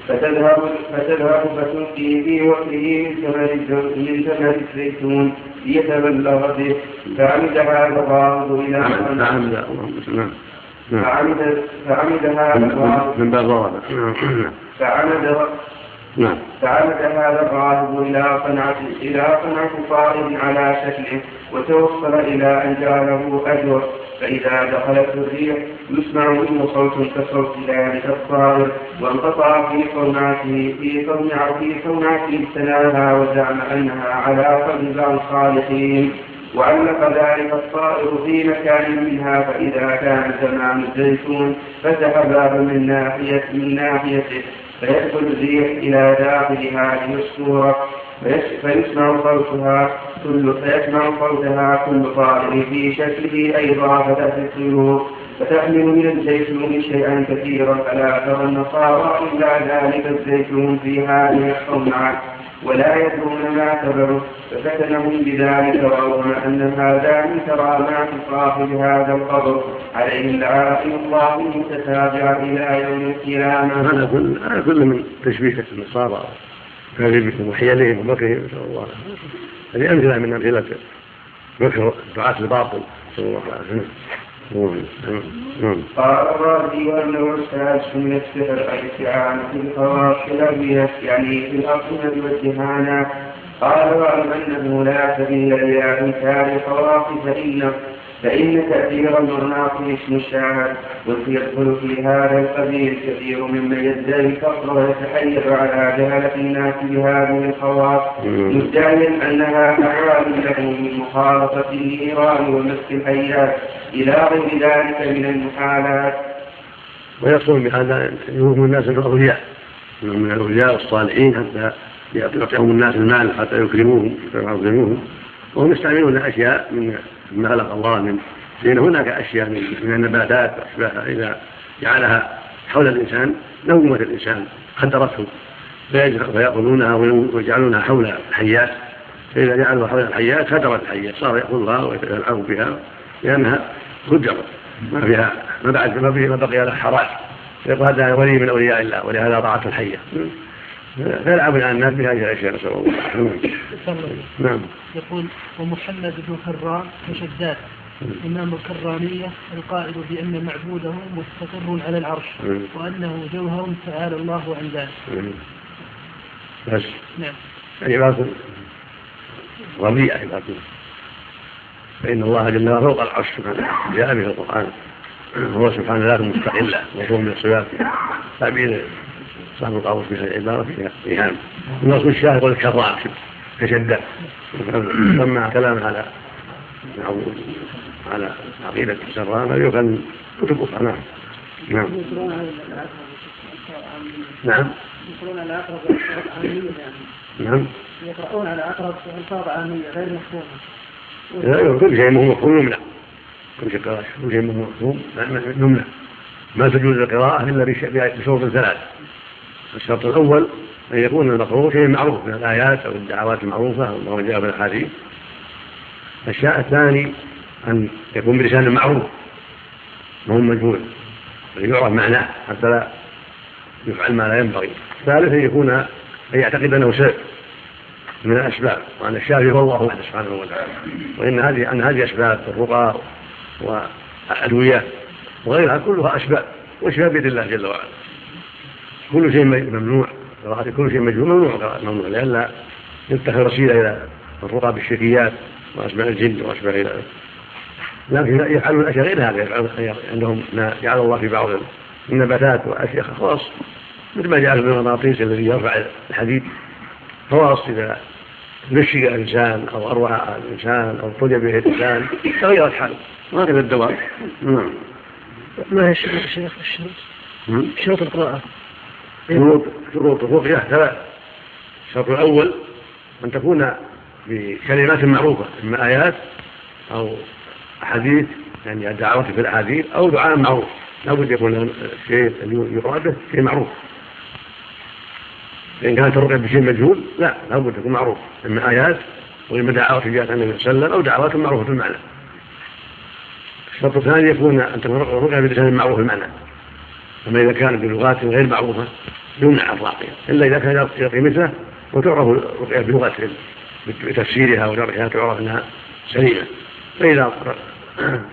فتذهب فتذهب فتلقي في وجهه من ثمر من ثمر الزيتون ليتبلغ به. فعمدها الغاضب إلى فعمد فعمد فعمدها من باب فعمد نعم. فعمد هذا الراهب إلى قنعة إلى قنعة طائر على شكله وتوصل إلى أن جعله أجر. فإذا دخلت الريح يسمع منه صوت كصوت ذلك الطائر وانقطع في قنعته في قنعته في قنعته ابتلاها وزعم أنها على قدر بعض الصالحين وعلق ذلك الطائر في مكان منها فإذا كان زمان الزيتون فتح باب من ناحية من ناحيته. فيدخل الريح إلى داخل هذه الصورة فيسمع صوتها كل فيسمع صوتها كل طائر في شكله أيضا فتأتي الطيور فتحمل من الزيتون شيئا كثيرا فلا ترى النصارى إلا ذلك الزيتون في هذه الصنعة. ولا يدرون ما تبعه ففتنهم بذلك وأظن أن هذا من كرامات صاحب هذا القبر. عليه العافية الله المتتابعة إلى يوم القيامة. هذا كل هذا كل من تشبيه النصارى كذبهم وحيلهم ومكرهم نسأل الله هذه أمثلة من أمثلة مكر دعاة الباطل نسأل الله العافية قال الرازي وانه في الخواص الابيض يعني قال واعلم أنه لا سبيل إلى انكار الخواص فانه فإن تأثير المناط اسم الشاعر ويدخل في هذا القبيل كثير ممن يدعي الفقر ويتحير على جهلة الناس بهذه الخواص. مدعيا أنها أعوان له من مخالطة النيران ومسك الحيات. إلى غير ذلك من المحالات. ويقصد بهذا يوهم الناس الأولياء من الأولياء الصالحين حتى يعطيهم الناس المال حتى يكرموهم ويعظموهم وهم يستعملون أشياء من ما خلق الله من لأن هناك أشياء من النباتات وأشباهها إذا جعلها حول الإنسان نومة الإنسان قدرته فيأخذونها ويجعلونها حول الحيات. فإذا جعلوها حول الحيات هدرت الحيات. صار يأخذها ويلعب بها لأنها هجر ما فيها ما بعد ما بقي لها حراج يقول هذا ولي من أولياء الله ولهذا ضاعت الحية. فيلعب الآن الناس بهذه الأشياء نسأل الله. نعم. يقول ومحمد بن حرام وشداد إمام الكرانية القائل بأن معبوده مستقر على العرش وأنه جوهر تعالى الله عن ذلك. بس. نعم. يعني باطل ربيعة باطل فإن الله جل وعلا فوق العرش سبحانه جاء به القرآن. هو سبحانه ذاته مستقلة وهو من الصفات تعبير صاحب القاموس في هذه العبارة فيها إيهام النص الشاهد يقول الكرام كشدة سمى كلام على على عقيدة السران هذا يقال كتب أخرى. نعم. نعم. نعم. يقرؤون على أقرب عامية نعم. يقرؤون على أقرب ألفاظ عامية غير مفهومة. لا كل شيء مهم مفهوم يمنع كل شيء كل شيء مهم مفهوم يمنع ما تجوز القراءة إلا بشروط ثلاث. الشرط الأول أن يكون المقروء شيء معروف من الآيات أو الدعوات المعروفة أو ما جاء في الأحاديث. الشيء الثاني أن يكون بلسان معروف ما هو مجهول يعرف معناه حتى لا يفعل ما لا ينبغي. الثالث أن يكون أن يعتقد أنه سبب من الأسباب وأن الشافي هو الله وحده سبحانه وتعالى. وإن هذه أن هذه أسباب الرقى والأدوية وغيرها كلها أسباب والأسباب بيد الله جل وعلا. كل شيء ممنوع. قراءة كل شيء مجهول ممنوع. قراءة ممنوع لئلا يتخذ وسيلة إلى الرقى بالشركيات وأسماء الجن وأسماء ذلك لكن يفعلون أشياء غير هذا يفعلون عندهم ما جعل الله في بعض النباتات وأشياء خواص مثل ما جعل من المغناطيس الذي يرفع الحديد خواص إذا نشق الإنسان أو أروع الإنسان أو ابتلي به الإنسان تغيرت حاله وهكذا الدواء. نعم. ما هي الشروط الشيخ الشروط شروط القراءة. شروط شروط الرقية ثلاث. الشرط الأول أن تكون بكلمات معروفة إما آيات أو أحاديث يعني الدعوات في الأحاديث أو دعاء معروف. لابد يكون الشيء اللي يقرأ به شيء معروف. فإن كانت الرقية بشيء مجهول لا لابد تكون معروف. إما آيات وإما دعوات جاءت عن النبي صلى الله عليه وسلم أو دعوات معروفة المعنى الشرط الثاني يكون أن تكون الرقية بلسان معروف المعنى أما إذا كانت بلغات غير معروفة يمنع الراقية إلا إذا كان يرقي مثله وتعرف الرقية بلغة بتفسيرها وشرحها تعرف أنها سليمة. فإذا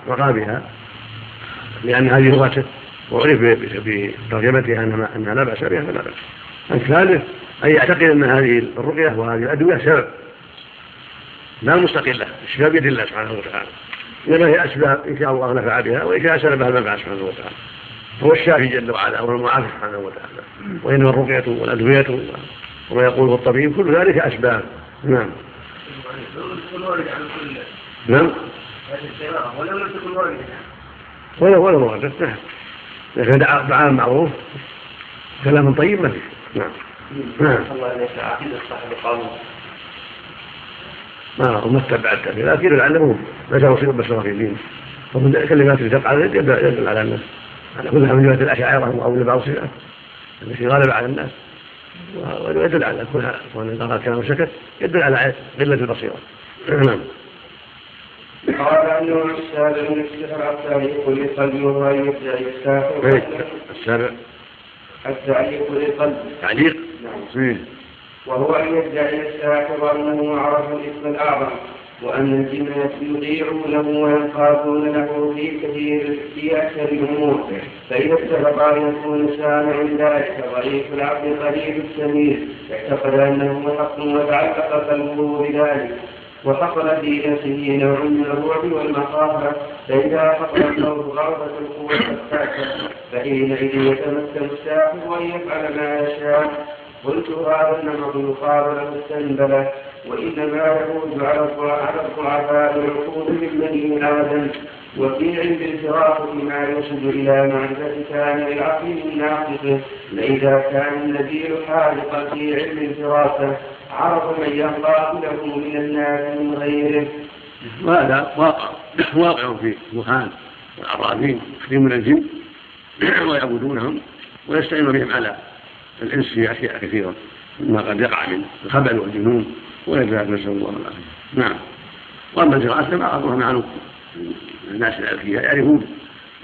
رقى بها لأن هذه لغته وعرف بترجمتها أنها لا بأس بها فلا بأس. الثالث أن يعتقد أن هذه الرقية وهذه الأدوية سبب لا مستقلة الشفاء بيد الله سبحانه وتعالى. إنما هي أسباب إن شاء الله نفع بها وإن شاء سلبها المنفعة سبحانه وتعالى. هو الشافي جل وعلا هو المعافي سبحانه وتعالى. وإنما الرقية والأدوية وما يقوله الطبيب كل ذلك أسباب. نعم. نعم. ولو لم تكن واردة ولو ولو واردة نعم لكن دعاء معروف. كلام طيب ما نعم. نعم. القانون ما ما استبعدت لكن لعله بشرى في الدين. ومن التي تقع يدل على الناس على كلها من جهه الأشاعرة أو بعض الصفات. التي غالب على الناس ويدل على كونها كون قرأ كلام سكت يدل على قله البصيرة. نعم. قال أنه السابع من السحر التعليق يدعي الساحر السابع. التعليق للقلب تعليق؟ نعم. وهو أن يدعي الساحر أنه عرف الاسم الأعظم. وأن الجنة يطيعونه وينقادون له في كثير في أكثر الأمور فإذا اتفق أن يكون سامع ذلك ضعيف العبد قريب السمير اعتقد أنه حق وتعلق قلبه بذلك. وحصل في نفسه نوع من الرعب والمخافة فإذا حصل الصوت غربة القوة فحينئذ يتمكن الساحر أن يفعل ما يشاء. قلت هذا النمط يقال له السنبلة. وإنما يعود على الضعفاء العقول من بني آدم وفي عند الفراق ما يرشد إلى معرفة كامل العقل من ناقصه فإذا كان النبي حالقا في علم الفراسة عرف من ينقاد له من الناس من غيره. وهذا واقع واقع في وهان والعرابين من الجن ويعبدونهم ويستعين بهم على الإنس في أشياء كثيرة مما قد يقع من الخبل والجنون. وغير ذلك نسأل الله. العافية نعم. وأما الجراءة ما أظهر معلوم الناس الأذكياء يعرفون.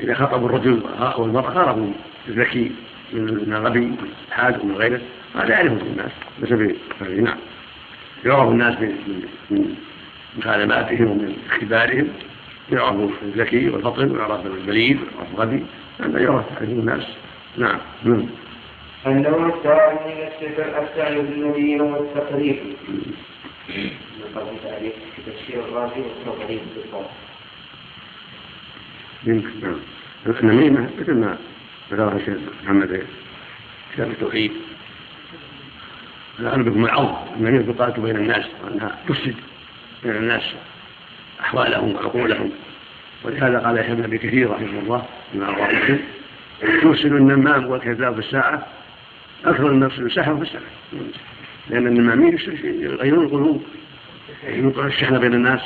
إذا خطبوا الرجل أو المرأة عرفوا الذكي من الغبي الحاد ومن غيره. هذا يعرفه الناس. بسبب نعم. يعرف الناس من مكالماتهم ومن اختبارهم. يعرف الذكي والفطن ويعرف البليد ويعرف الغبي. هذا يعرف عند الناس. نعم. النوع الثاني من الصفة السعي بالنبي والتقريب. يمكن النميمة مثل ما ذكرها الشيخ محمد كتاب التوحيد الأمر بكم العوض النميمة تقاتل بين الناس وأنها تفسد بين الناس أحوالهم وعقولهم ولهذا قال يحيى بن أبي كثير رحمه الله بما رواه مسلم يفسد النمام والكذاب في الساعة أكثر من يفسد السحر في السنة لأن النمامين يغيرون القلوب. يوقع الشحنة بين الناس.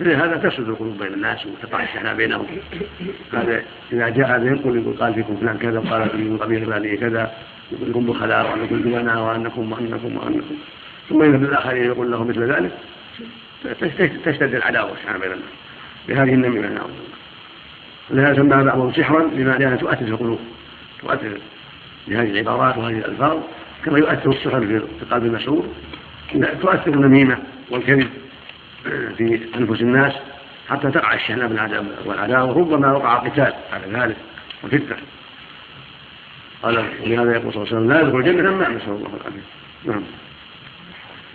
لهذا تفسد القلوب بين الناس وتقع الشحنة بينهم. هذا إذا جاء هذا ينقل يقول قال فيكم فلان كذا وقال فيكم قبيل فلانية كذا. يقول لكم بخلاء وأنكم جبناء وأنكم وأنكم وأنكم. ثم إذا بالآخرين يقول له مثل ذلك. تشتد العداوة والشحنة بين الناس. بهذه النميمة نعم. لهذا سمى بعضهم سحرا لما لأنها تؤثر في القلوب. تؤثر بهذه العبارات وهذه الألفاظ. كما يؤثر السحر في قلب المسعور تؤثر النميمة والكذب في أنفس الناس حتى تقع الشحنة والعداوة ربما وقع قتال على ذلك وفتنة. قال ولهذا يقول صلى الله عليه وسلم لا يدخل الجنة ما نسأل الله العافية نعم.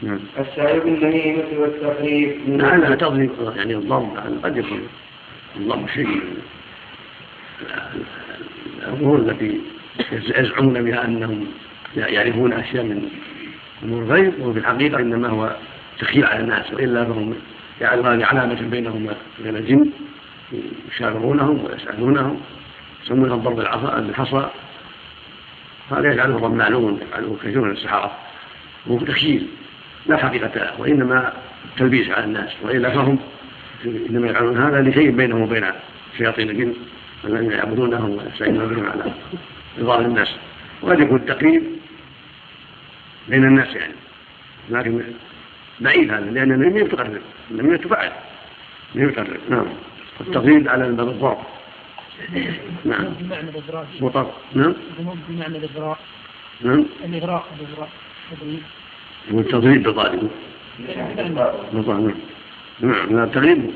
نعم. السعي بالنميمة والتقريب لعلها تضرب يعني الضرب قد يكون الضرب شيء. الأمور التي يزعمون بها أنهم يعرفون أشياء من أمور الغيب وفي الحقيقة إنما هو تخيل على الناس وإلا فهم هذه علامة بينهم وبين الجن يشاورونهم ويسألونهم يسمونها ضرب بالحصى هذا يجعله معلوم يجعله كثير من السحرة. وهو تخيل لا حقيقة له وإنما تلبيس على الناس وإلا فهم إنما يفعلون هذا لشيء بينهم وبين شياطين الجن الذين يعبدونهم ويستعينون بهم على إضاءة الناس. وقد يكون التقريب. بين الناس يعني. لكن بعيد هذا لأن النميمة تقرب النميمة تفعل النميمة تقرب نعم. التقريب على الضرب نعم. بمعنى الإغراء مطر نعم. بمعنى الإغراء نعم. الإغراء الإغراء والتضريب بطالب نعم. نعم. لا التغريب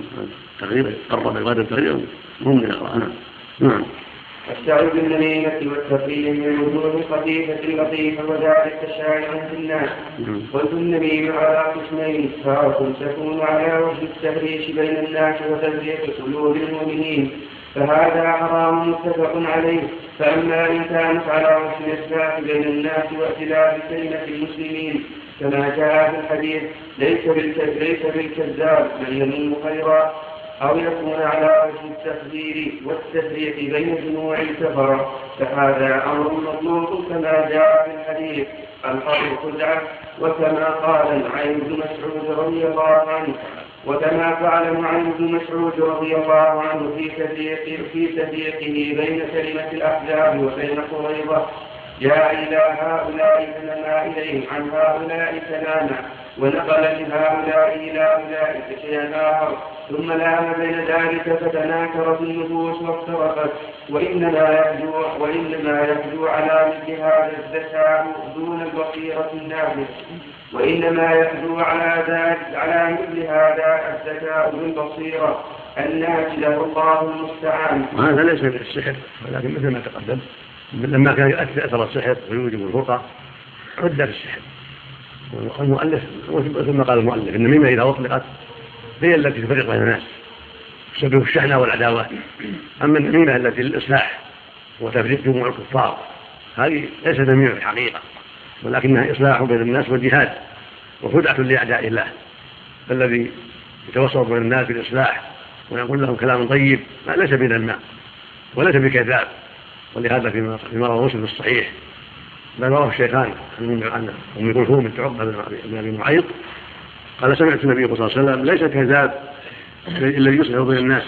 التغريب قرب عبادة التغريب هم من الإغراء نعم. نعم. السعي بالنميمة والتقليل من وجوه خفيفة لطيفة وذلك شائع في الناس. قلت النميمة على قسمين تارة تكون على وجه التهريش بين الناس وتزريق قلوب المؤمنين. فهذا حرام متفق عليه. فأما إن كانت على وجه الإصلاح بين الناس وائتلاف كلمة المسلمين كما جاء في الحديث ليس ليس بالكذاب من يمن خيرا. أو يكون على وجه التخدير والتفريق بين جموع الكفرة فهذا أمر مطلوب كما جاء في الحديث. الحرب خدعة وكما قال العين بن مسعود رضي الله عنه وكما فعل معن بن مسعود رضي الله عنه في تفريق في تفريقه بين كلمة الأحزاب وبين قريظة. جاء إلى هؤلاء فلما إليهم عن هؤلاء كلاما ونقل من هؤلاء إلى أولئك شيئا آخر. ثم لام بين ذلك فتناكرت النفوس وافترقت وإنما يحجو وإنما يحجو على مثل هذا الذكاء دون البصيرة النافذ وإنما يحجو على ذلك على مثل هذا الذكاء بالبصيرة النافذة الله المستعان. وهذا ليس من السحر ولكن مثل ما تقدم. لما كان يؤثر أثر السحر ويوجب الفرقة عد في السحر. والمؤلف ما قال المؤلف النميمه إذا أطلقت هي التي تفرق بين الناس تسبب الشحنة والعداوة. أما النميمه التي للإصلاح وتفريق جموع الكفار هذه ليست نميمه في الحقيقة ولكنها إصلاح بين الناس وجهاد وخدعه لأعداء الله. الذي يتوسط بين الناس بالإصلاح ويقول لهم كلام طيب ليس بذمام وليس بكذاب. ولهذا فيما رواه مسلم في الصحيح. بل رواه الشيخان عن أم كلثوم بنت عقبة بن ابي معيط. قال سمعت النبي صلى الله عليه وسلم ليس كذاب الذي يصلح بين الناس.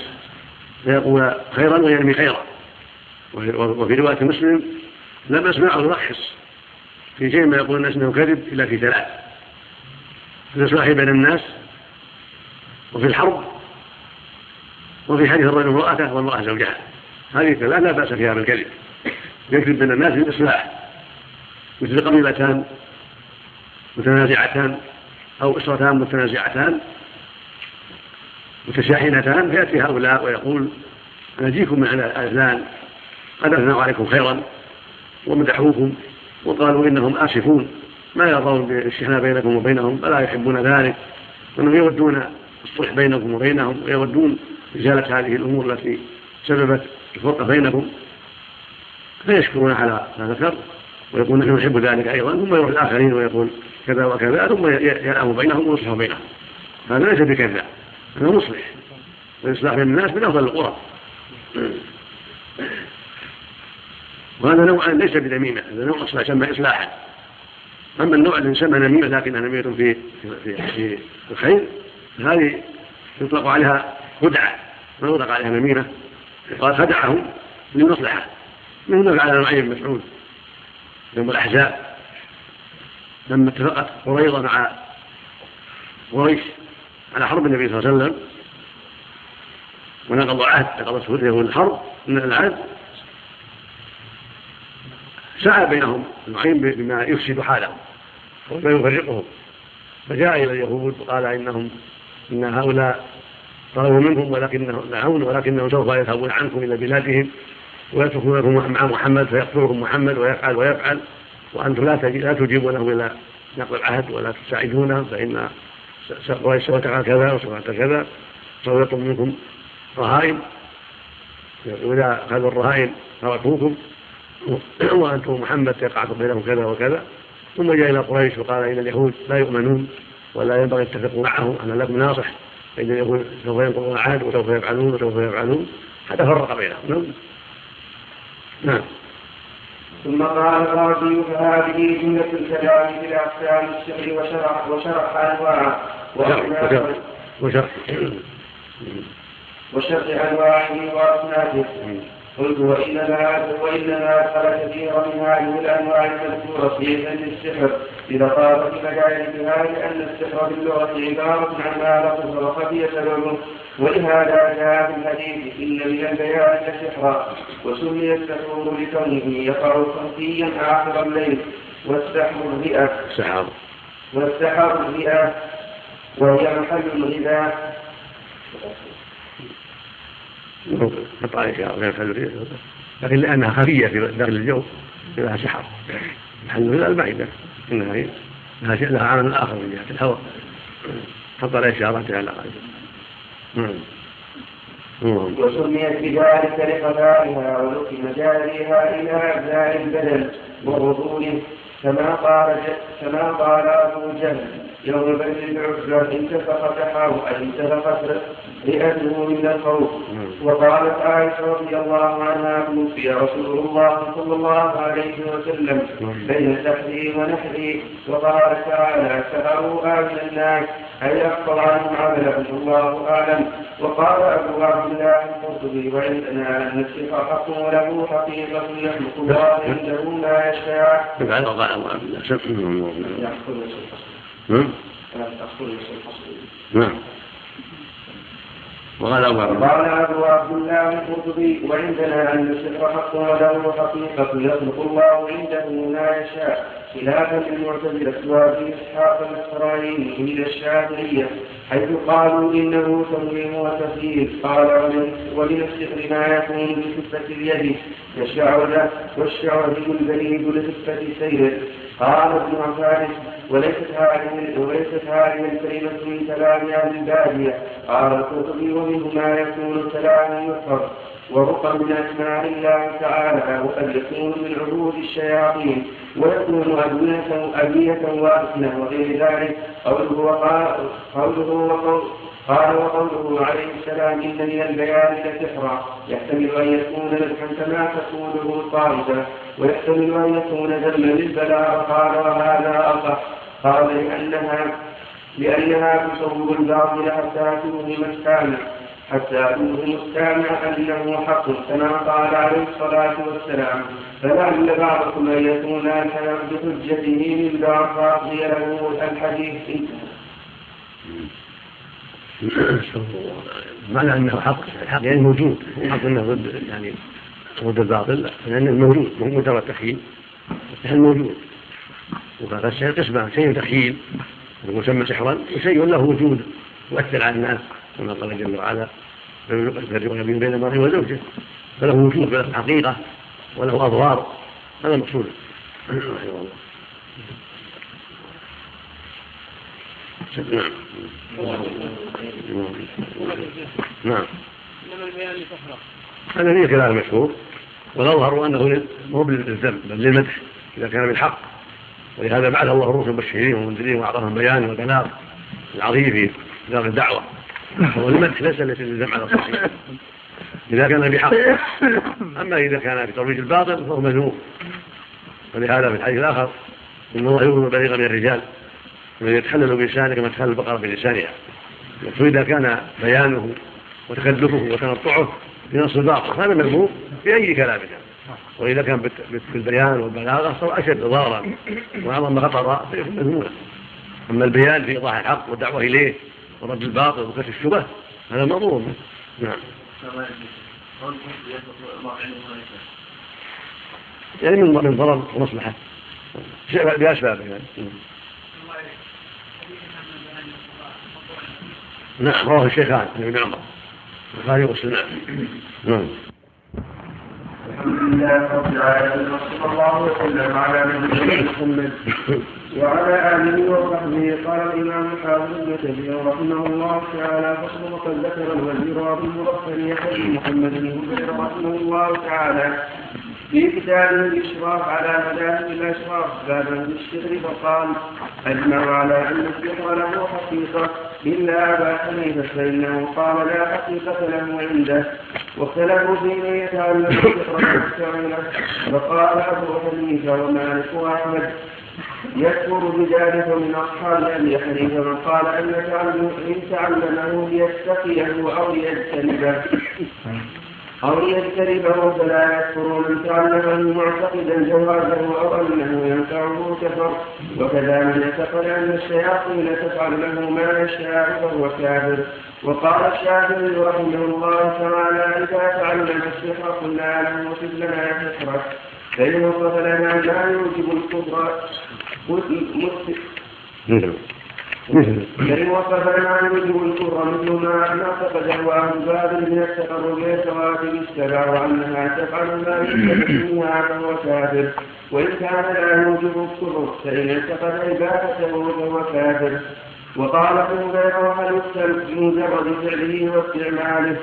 فيقول خيرا وينمي خيرا. وفي رواية مسلم لم أسمعه يرخص. في شيء ما يقول الناس إنه كذب إلا في ثلاث في الإصلاح بين الناس وفي الحرب وفي حديث الرجل امرأته والمراه زوجها هذه ثلاث لا بأس فيها بالكذب يكذب بين الناس بالإصلاح. مثل قبيلتان متنازعتان أو أسرتان متنازعتان متشاحنتان فيأتي هؤلاء ويقول نجيكم من الأذلان قد أثنوا عليكم خيرا ومدحوكم وقالوا إنهم آسفون. ما يرضون بالشحناء بينكم وبينهم فلا يحبون ذلك. وأنهم يودون الصلح بينكم وبينهم ويودون إزالة هذه الأمور التي سببت الفرقة بينكم فيشكرون على ما ذكر ويقول نحن نحب ذلك أيضا ثم يروح الآخرين ويقول كذا وكذا ثم يلام بينهم ويصلح بينهم. هذا ليس بكذا هذا مصلح. والإصلاح بين الناس من أفضل القرى. وهذا نوع ليس بنميمة هذا نوع أصلا يسمى إصلاحا. أما النوع الذي يسمى نميمة لكنها نميمة في في في الخير هذه يطلق عليها خدعة ما يطلق عليها نميمة قال خدعهم للمصلحة مثل على نوعين بن مسعود؟ يوم الأحزاب لما اتفقت قريضة مع قريش على حرب النبي صلى الله عليه وسلم ونقضوا عهد نقضته اليهود الحرب من العهد سعى بينهم نعيم بما يفسد حالهم وما يفرقهم. فجاء إلى اليهود وقال إنهم إن هؤلاء طلبوا منهم ولكنهم نعون ولكنهم سوف يذهبون عنكم إلى بلادهم ويتركونكم مع محمد فيقتلكم محمد ويفعل ويفعل. وأنتم لا لا تجيبونه إلى نقض العهد ولا تساعدونه فإن قريش سوف تفعل كذا وسوف كذا. سوف يطلب منكم رهائن. وإذا أخذوا الرهائن تركوكم. وأنتم محمد يقعد بينهم كذا وكذا. ثم جاء إلى قريش وقال ان اليهود لا يؤمنون ولا ينبغي أن تتفقوا معهم أنا لكم ناصح. فان اليهود سوف ينقضون العهد وسوف يفعلون وسوف يفعلون حتى فرق بينهم. نعم. نعم. ثم قال الرازي فهذه جملة الكلام في الأقسام الشعر وشرح وشرح أنواعه وشرح وشرح وشرح. أنواعه وأصنافه. قلت وإنما وإنما أدخل كثيرا من هذه الأنواع المذكورة في علم السحر. بلطافة مجالسها لأن السحر في اللغة عبارة عن ما لطف وخفي سببه ولهذا جاء في الحديث إن من البيان لسحرا وسمي السحور لكونه يقع خفيا آخر الليل. والسحر الرئة. سحر. والسحر الرئة. وهي محل الغذاء. قطع غير كالورية لكن لأنها خفية في داخل الجو لها سحر. محل الغذاء المعدة إنها لها لها عمل آخر من جهة الهواء. حط على إشاراتها على نعم. وسميت بذلك لقضائها ولقم جاريها إلى أبدان البدن وغضونه كما قال كما قال أبو جهل. يوم بدر العزى انتفخت حاو أي انتفخت رئته من الخوف وقالت عائشة رضي الله عنها توفي رسول الله صلى الله عليه وسلم بين سحري ونحري وقال تعالى سأروا آمن الناس أي أخبر عنهم عملهم الله أعلم وقال أبو عبد الله القرطبي وعندنا أن السحر حق وله حقيقة يخلق الله عنده ما يشاء. نعم. نعم. وقال أبو عبد قال أبو الله القرطبي وعندنا أن السحر حق وله حقيقة يخلق الله عنده ما يشاء. خلافا للمعتزلة وأبي إسحاق الإسرائيلي من الشافعية حيث قالوا إنه تمويم وتسيير قال ومن السحر ما يكون بصفة اليد كالشعر والشعر البريد لصفة سيره قال ابن عباس وليست هذه وليست هذه الكلمة من كلام أهل البادية. قال القرطبي ومنه ما يكون كلام يفهم ورقى من أسماء الله تعالى وقد عبود الشياطين ويكون أدوية أبية وأسنة وغير ذلك. قوله وقال قوله قال وقوله عليه السلام إن من البيان لسحرا يحتمل أن يكون نفحا كما تقوله الطائفة ويحتمل أن يكون ذما للبلاء. قال وهذا أصح. قال لأنها لأنها تصور الباطل حتى توهم السامع حتى توهم السامع أنه حق كما قال عليه الصلاة والسلام. فلعل بعضكم أن يكون بحجته من بعض فأقضي له الحديث. معنى أنه حق الحق يعني موجود. حق أنه ضد يعني ضد الباطل لأنه موجود مو مجرد تخيل السحر موجود. وهذا السحر قسمان شيء تخيل يسمى سحرا وشيء له وجود يؤثر على الناس. كما قال جل وعلا يفرق بين المرء وزوجه فله وجود فله حقيقة وله أضرار. هذا المقصود. رحمه الله نعم. نعم هذا فيه خلاف مشهور. والأظهر أنه مو بالذم بل للمدح إذا كان بالحق. ولهذا بعث الله الرسل مبشرين ومنذرين وأعطاهم بيان والبلاغ العظيم في بلاغ الدعوة. والمدح ليس ليس للذم على الصحيح. إذا كان بحق. أما إذا كان في ترويج الباطل فهو مذموم. ولهذا في الحديث الآخر إن الله يظلم البليغ من الرجال الذي يتحلل بلسانه كما تحلل البقرة بلسانها فاذا كان بيانه وتكلفه وتنطعه بنص الباطل هذا مذموم في اي كلام كان وإذا كان بالبيان والبلاغة صار أشد ضررا وأعظم خطرا فيكون مذموما. أما البيان في إيضاح الحق والدعوة إليه ورد الباطل وكشف الشبه. هذا مظلوم نعم. يعني من من ضرر ومصلحة. بأسبابه يعني. نعم رواه الشيخان عن ابن عمر. البخاري ومسلم. نعم. الحمد لله رب العالمين وصلى الله وسلم على نبينا محمد. وعلى آله وصحبه قال الإمام الحافظ ابن كثير رحمه الله تعالى فصل وقد ذكر الوزير أبو المرسل يحيى محمد بن رحمه الله تعالى. في كتابه الإشراف على مذاهب الأشراف بابا في الشعر فقال أجمع على أن السحر له حقيقة إلا أبا حنيفة فإنه قال لا حقيقة له عنده. واختلفوا في من يتعلم والسعيرة فقال أبو حنيفة ومالك وأحمد يكفر بذلك من أصحاب أبي حنيفة من قال أن إن تعلمه ليتقيه أو ليجتنبه. أو يجتنبه فلا يكفر من تعلمه معتقدا جوازه أو أنه ينفعه كفر. وكذا من اعتقد أن الشياطين تفعل له ما يشاء فهو كافر. وقال الشافعي رحمه الله تعالى إذا تعلم السحر قلنا له وصف لنا فإن وصف لنا ما يوجب الكفر. فإن وصف لنا يوجب الكفر مثل ما اعتقده أهل باب من التقرب كواكب السبع وأنها تفعل ما منها فهو كافر وإن كان لا يوجب الكفر فإن اعتقد عبادته فهو كافر وقال ابن غيره هل يقتل مجرد فعله واستعماله.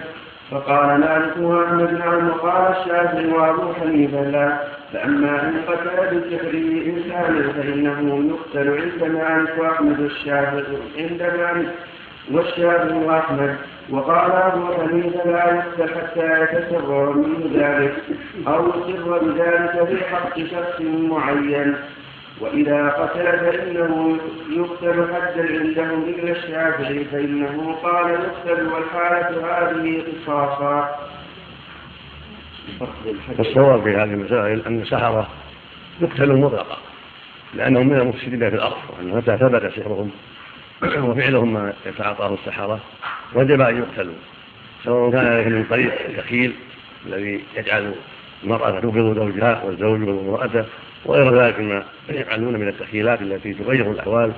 فقال مالك وأحمد نعم وقال الشافعي وأبو حنيفة لا فأما أن قتل بسحره انسانا فإنه يقتل عند مالك وأحمد الشافعي عند مالك والشافعي وأحمد. وقال أبو حنيفة لا يقتل حتى يتسرر منه ذلك أو يسر بذلك في حق شخص معين. وإذا قتل فإنه يقتل حدا عندهم إلا الشافعي فإنه قال يقتل والحالة هذه قصاصا. الصواب في هذه المسائل أن السحرة يقتلوا مطلقا لأنهم من المفسدين في الأرض وأن متى ثبت سحرهم وفعلهم ما يتعاطاه السحرة وجب أن يقتلوا سواء كان ذلك من طريق الدخيل الذي يجعل المرأة توبض زوجها والزوج يبغض امرأته وغير ذلك مما يفعلون من التخيلات التي تغير الأحوال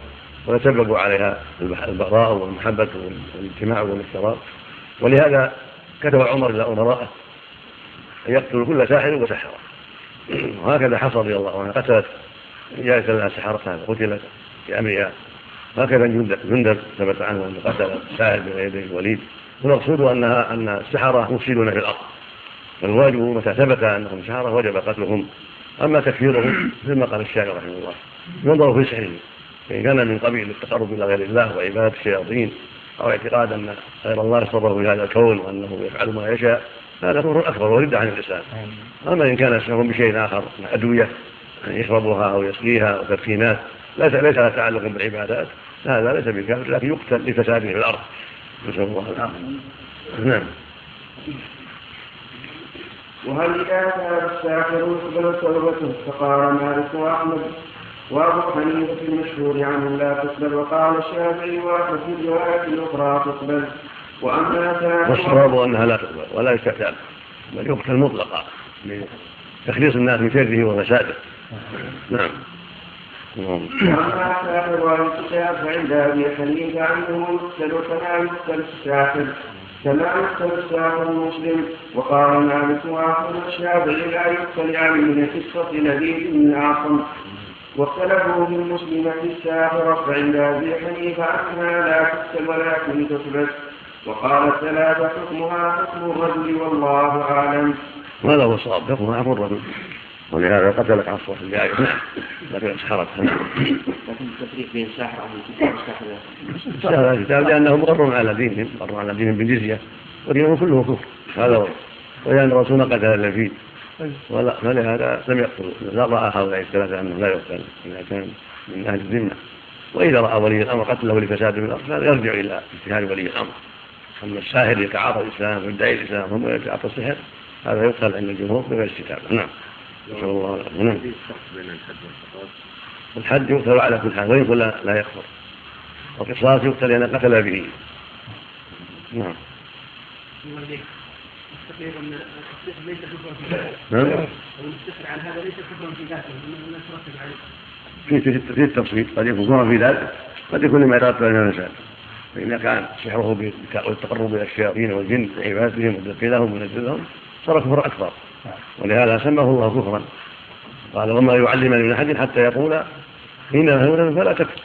ويتسبب عليها البغضاء والمحبة والاجتماع والافتراء ولهذا كتب عمر إلى امرائه أن يقتلوا كل ساحر وسحرة. وهكذا حصل رضي الله عنه قتلت جاءت لها سحرتها قتلت بأمرها. هكذا جندب جندب ثبت عنه أنه قتل ساحر بين يدي الوليد. والمقصود انها أن السحرة مفسدون في الأرض. والواجب متى ثبت أنهم سحرة وجب قتلهم. أما تكفيرهم مثل ما قال الشاعر رحمه الله. ينظر في سحره فإن كان من قبيل التقرب إلى غير الله وعبادة الشياطين أو اعتقاد أن غير الله يصرف في هذا الكون وأنه يفعل ما يشاء هذا كفر أكبر ورد عن الإسلام أما إن كان يسمى بشيء آخر من أدوية يشربها أو يسقيها أو تدفينات ليس ليس لها تعلق بالعبادات هذا ليس بكافر لكن يقتل لفساده في الأرض. نسأل الله العافية. نعم. وهل إذا كان الساحر يقبل توبته فقال مالك وأحمد؟ وأبو حنيفة المشهور عنه لا تقبل وقال الشافعي وأحمد في الرواية الأخرى تقبل وأما كان والصواب أنها لا تقبل ولا يستتاب بل يقتل مطلقا لتخليص الناس من شره وفساده. نعم. واما سائر والكتاب فعند ابي حنيفة عنه يقتل كما يقتل الساحر كما الساحر المسلم. وقال مالك واخر الشافعي لا يقتل عن من قصة لبيد بن اعصم واختلفوا في المسلمة الساحرة فعند أبي حنيفة أنها لا تقتل ولكن تثبت. وقال الثلاثة حكمها حكم الرجل والله أعلم. هذا هو الصواب حكمها حكم الرجل. ولهذا قتلت في الجارية نعم لكن نعم لكن التفريق بين ساحر سهل الكتاب لأنه مقر على دينهم مقر على دينهم بالجزية ودينهم كله كفر. هذا هو. ولأن الرسول قتل الذين فلهذا لم يقتل. لا رأى هؤلاء الثلاثة انه لا يقتل. اذا كان من أهل الذمة. وإذا رأى ولي الأمر قتله لفساد من الأرض فهذا يرجع إلى اجتهاد ولي الأمر. أما الساهر يتعاطى الإسلام ويدعي الإسلام ثم يتعاطى السحر هذا يقتل عند الجمهور بغير استتابة. نعم. نسال الله. نعم الحد يقتل على كل حال ويقول لا, لا يكفر والقصاص يقتل لأن قتل به. نعم. ليس كفرا في ذاته نعم. السحر عن هذا ليس كفرا في ذاته انما يترتب عليه في في التفصيل قد يكون كفرا في ذاته قد يكون لما يترتب على الانسان فإذا كان سحره بالتقرب إلى الشياطين والجن بعبادتهم وتدخيلهم ونزلهم صار كفر أكبر. ولهذا سماه الله كفرا. قال وما يعلم من أحد حتى يقول إنما هو فلا تكفر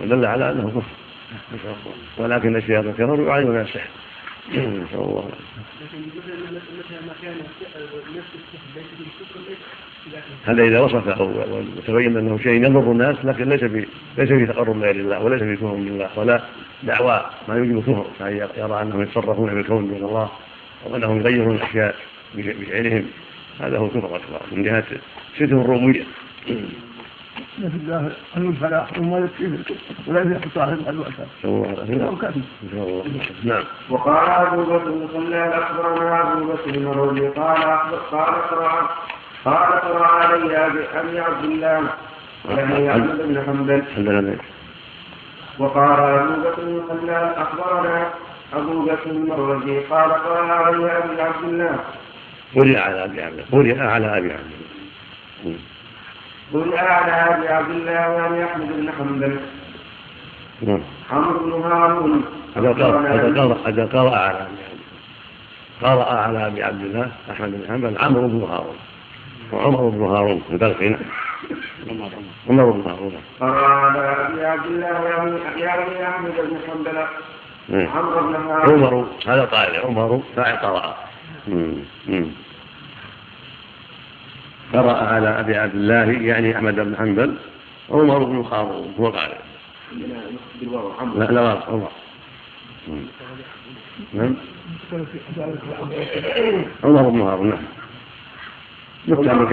ودل على أنه كفر. ولكن الشياطين كفروا يعلمون السحر. نسأل الله. هذا إذا وصفه وتبين أنه شيء يضر الناس لكن ليس في ليس في تقرب لغير الله وليس في كفر بالله ولا دعوى. ما يوجب كفر. يعني يرى أنهم يتصرفون بالكون دون الله وأنهم يغيرون الأشياء. بفعلهم هذا هو الكفر الأكبر من جهة ستر الربوبية نسأل الله أن الفلاح وما يكفيه ولا يفتح صاحب الوقت نعم. وقال أبو بكر خلال أخبرنا أبو بكر المروزي قال قال قرأ قال قرأ علي أبي عبد الله ولم أحمد بن حنبل. وقال أبو بكر خلال أخبرنا أبو بكر المروزي قال قال علي أبي عبد الله. قرئ على أبي عبد الله قرئ على أبي عبد الله. قل على أبي عبد الله وابي احمد بن حنبل. نعم. عمرو بن هارون. هذا قرأ هذا قرأ على أبي قرأ على أبي عبد الله أحمد بن حنبل عمرو بن هارون. وعمر بن هارون البلخي نعم عمر بن هارون. قرأ على أبي عبد الله يا ابي أحمد بن حنبل. نعم. عمرو بن هارون. عمر هذا طالع عمر فاعل قرأ. قرأ على أبي عبد الله يعني أحمد بن حنبل عمر بن خاروم هو قال لا لا عمر. نعم. عمر بن هارون نعم. نعم.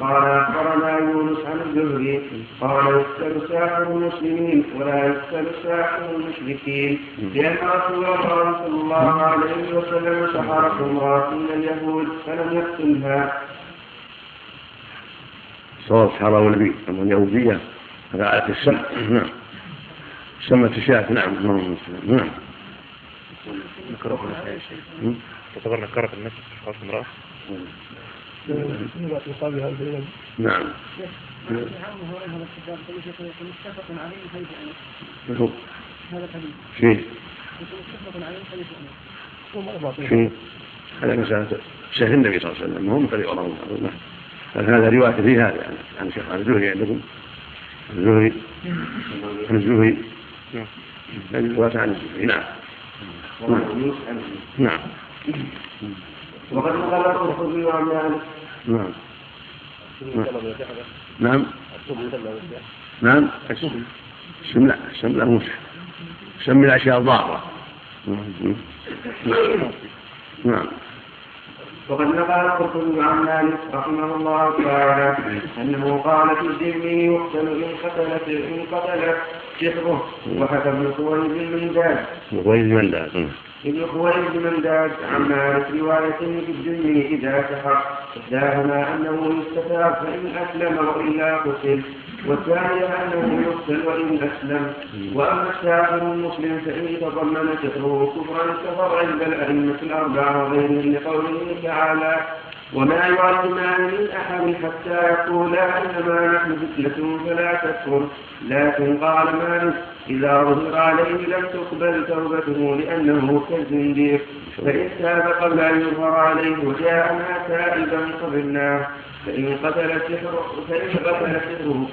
قال أخبرنا يونس عن الزهري قال يقتل ساحر المسلمين ولا يقتل ساحر المشركين لأن رسول الله صلى الله عليه وسلم سحرت امراه من اليهود فلم يقتلها. صواب حرام النبي أما اليهودية رعاية السم نعم. سمت الشاة نعم. نعم. تعتبر نكرة النفس في خاص امرأة؟ نعم. شيء شيء هذا مسألة شيخ النبي صلى الله عليه وسلم. هم طريق الله هذا رواية في هذا يعني عن شيخ الزهري عندكم؟ الزهري؟ عن الزهري؟ رواية عن الزهري نعم. نعم. وقد القرطبي عن مالك نعم. نعم. نعم. الشم لا الشم لا موسى الشم الاشياء الضارة. نعم. وقد نقل القرطبي عن مالك رحمه الله تعالى أنه قال في الذمي يقتل إن قتلت إن قتلت سحره وحكى ابن خويلد المنداد خويلد المنداد ابن خويلد المنداد عن مالك رواية في الذمي إذا سحر إحداهما أنه يستتاب فإن أسلم وإلا قتل. والثانية أنه يقتل وإن أسلم. وأما الساحر المسلم فإن تضمن سحره كفرا كفر عند الأئمة الأربعة وغيرهم لقوله تعالى وما يعلمان من أحد حتى يقولا إنما نحن فتنة فلا تكفر. لكن قال مالك إذا ظهر عليه لم تقبل توبته لأنه كالزنديق. فإن تاب قبل أن يظهر عليه وجاءنا تائبا قبلناه فإن قتل سحره فإن قتل سحره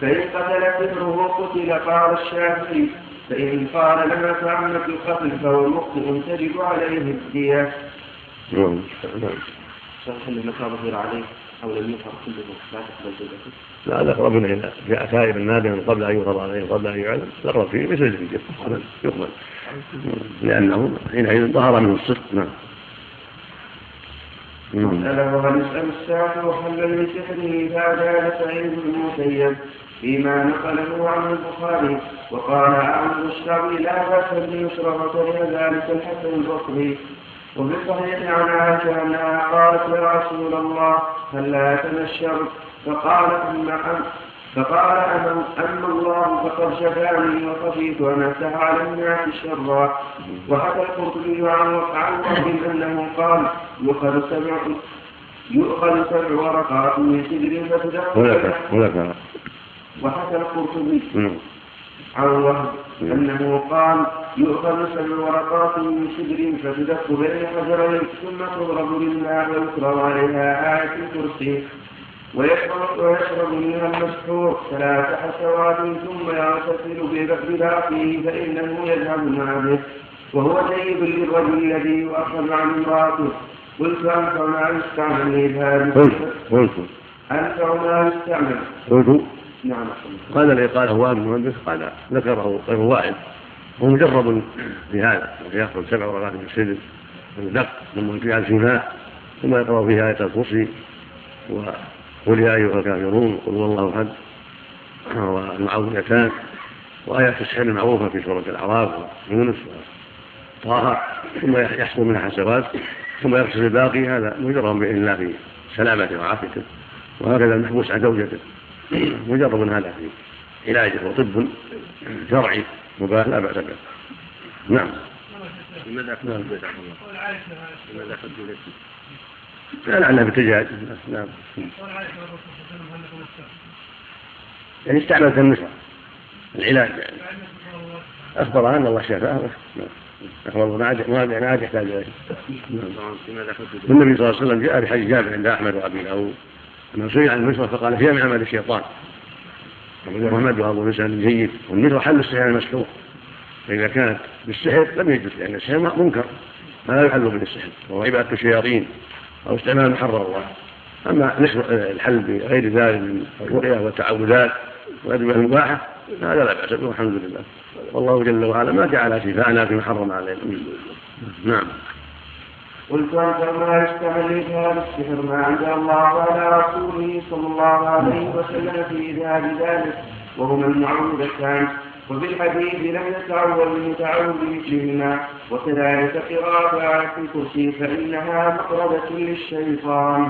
فإن قتل سحره قتل قال الشافعي فإن قال لما فعمت القتل فهو مخطئ تجب عليه الدية. نعم. هل متى ظهر عليه أو لم يظهر كله لا تقبل زوجته؟ لا الاقرب إلى جاء تائبا نادما قبل أن يفرض عليه قبل أن يعلم الاقرب فيه مثل الزوجه يقبل لأنه حينئذ ظهر منه الصدق نعم مسألة وهل يسأل الساعة وحل من سحره فأجاب سعيد بن المسيب؟ فيما نقله عن البخاري وقال أعمد الشعبي لا بأس وكره ذلك الحسن البصري. وفي الصحيح عن عائشة أنها قالت يا رسول الله هل لا أتنشر فقال أما فقال أما, أما الله فقد شفاني وخشيت أن أفتح على الناس شرا. وحكى القرطبي عن وهب أنه قال يؤخذ سبع يؤخذ سبع ورقات من سدر فتدخل. وحكى القرطبي عن وهب. أنه قال يؤخذ سبع ورقات من شجر فتدق بين حجرين ثم تضرب لله ويكرم عليها آية الكرسي. ويشرب, ويشرب منها المسحور ثلاث حسوات ثم يغتسل بباقيه فإنه يذهب مع به وهو جيد للرجل الذي يؤخذ عن امرأته. قلت أنفع ما يستعمل لهذا قلت أنفع ما يستعمل. قلت نعم. قال لي قال هو المهندس قال ذكره غير واحد. هو مجرب في هذا يأخذ سبع ورقات من السجن من ثم فيها الشفاء ثم يقرأ فيها آية الكرسي وقل يا أيها الكافرون قل هو الله أحد. والمعوذتان وآيات السحر المعروفة في سورة الأعراف ويونس وطه. ثم يحصل منها حسرات ثم يغسل الباقي هذا مجرب بإذن الله في سلامته وعافيته. وهكذا المحبوس عن زوجته. مجرب هذا في علاجه وطب شرعي مباح. لا بأس به. نعم. لماذا نعم. لماذا لا لعلها بالتجاج نعم. يعني استعملت النساء العلاج. يعني أخبر أن الله شفاه أخبر ما عاد ما عاد يحتاج إليه. النبي صلى الله عليه وسلم جاء بحديث جابر عند أحمد وأبي داود. أنه سئل عن النسوة فقال هي من عمل الشيطان. محمد وأبو لسان جيد. والنسوة حل السحر المسحور. فإذا كانت بالسحر لم يجوز لأن السحر منكر. ما لا يحل بالسحر وهو عبادة الشياطين. أو استعمال محرر الله. أما الحل بغير ذلك من الرؤيا والتعوذات والأدوية المباحة هذا لا بأس به والحمد لله. والله جل وعلا ما جعل شفاءنا فيما حرم علينا. نعم. قلت أنت ما يستعمل هذا السحر ما عند الله وعلى رسوله صلى الله عليه وسلم في ذهاب ذلك وهما المعوذتان وفي الحديث لم يتعود المتعود بمثلهما وكذلك قراءة آية الكرسي فإنها مقربة للشيطان.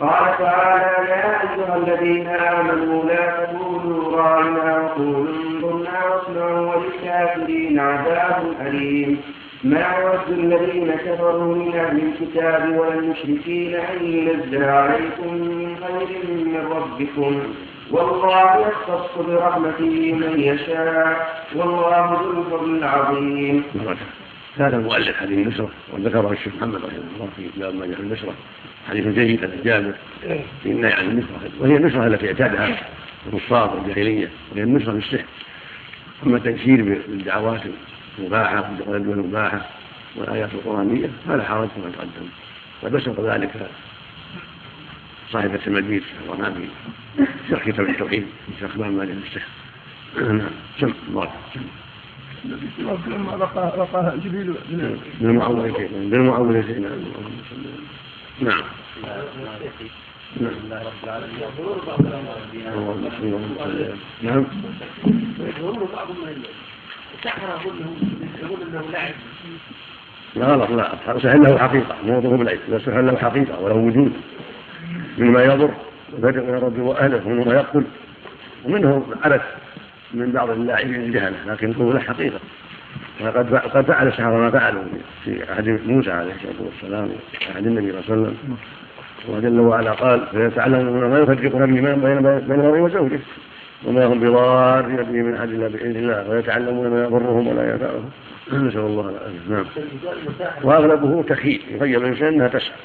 قال تعالى يا أيها الذين آمنوا لا تقولوا راعنا وقولوا انظرنا واسمعوا وللكافرين عذاب أليم. ما يود الذين كفروا من أهل الكتاب ولا المشركين أن ينزل عليكم من خير من ربكم والله يختص برحمته من يشاء والله ذو الفضل العظيم. هذا المؤلف حديث النسرة وذكره الشيخ محمد رحمه الله في باب ما جاء في النسرة حديث جيد عن جابر. في النهي عن النسرة وهي النسرة التي اعتادها الكفار والجاهلية وهي النسرة بالسحر أما التيسير بالدعوات المباحة والأدوية المباحة والآيات القرآنية فلا حرج كما تقدم وبسط ذلك صاحبة المجيد الرمادي شرح كتاب التوحيد شرح باب ما السحر نعم سم الله لما رقاها جبريل بالمعوذتين بالمعوذتين نعم نعم الله نعم لا غلط لا سهل له حقيقة مو بالعيب لا سهل له حقيقة وله وجود مما يضر وبدأ يرد وأهله ومما يقتل ومنه عبث من بعض اللاعبين الجهلة لكن هو له حقيقة. قد فعل السحرة ما فعلوا في عهد موسى عليه الصلاة والسلام في عهد النبي صلى الله عليه وسلم. وجل وعلا قال فيتعلمون ما يفرقون بين بين المرء وزوجه وما هم بضارين به من احد الا بإذن الله ويتعلمون ما يضرهم ولا ينفعهم. نسأل الله العافية. نعم. وأغلبه تخيل يخيل الإنسان أنها تسعى.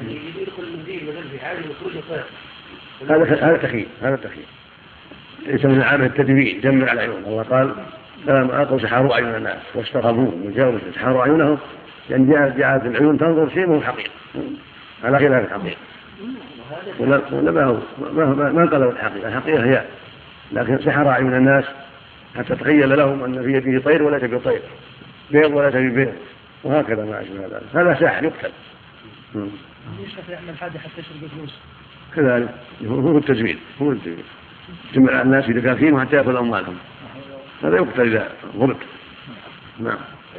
يعني يدخل المنديل مثلا في حاله يخرجه هذا هذا تخيل هذا تخيل ليس من العامة التدبير جمع العيون الله قال فلما ألقوا سحروا أعين الناس. واستغربوهم وجاوزوا سحروا أعينهم. لأن يعني جاءت العيون تنظر شيء مو حقيقة على خلاف الحقيقة. ولا ما هو ما ما انقلبوا الحقيقة. الحقيقة هي لكن سحر أعين الناس حتى تخيل لهم أن في يده طير وليس بطير بيض وليس ببيض وهكذا ما أشبه ذلك. هذا ساحر يقتل. كذلك. هو التجميل هو التجميل. جمع الناس في دكاكين حتى ياخذ أموالهم. هذا يقتل اذا ضرب نعم.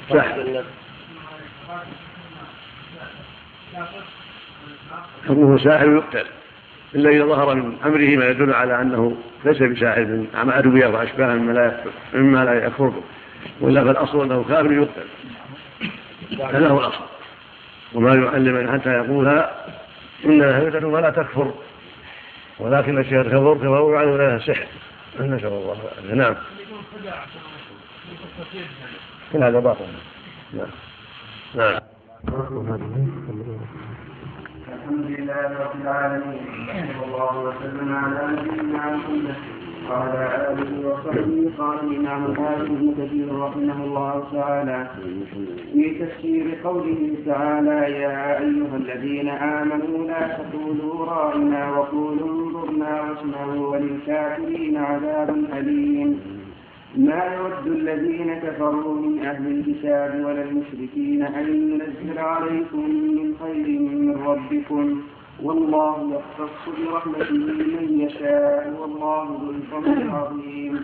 ساحر حكمه ساحر يقتل. إلا إذا ظهر من أمره ما يدل على أنه ليس بساحر. من ادويه وأشباه مما لا مما لا يكفر وإلا فالأصل أنه كافر يقتل. هذا هو الأصل. وما يعلم حتى يقولها إنها هدى ولا تكفر. ولكن الشيخ كفر كفر يعلم لها سحر. نسأل الله العافية. نعم. كل هذا باطل. نعم. نعم. الحمد لله رب العالمين. صلى الله وسلم على نبينا محمد. وعلى آله وصحبه قال الإمام الحافظ ابن كثير رحمه الله تعالى في تفسير قوله تعالى يا أيها الذين آمنوا لا تقولوا رائنا وقولوا انظرنا واسمعوا وللكافرين عذاب أليم. ما يود الذين كفروا من أهل الكتاب ولا المشركين أن ينزل عليكم من خير من ربكم. والله يختص برحمته من يشاء والله ذو الفضل العظيم.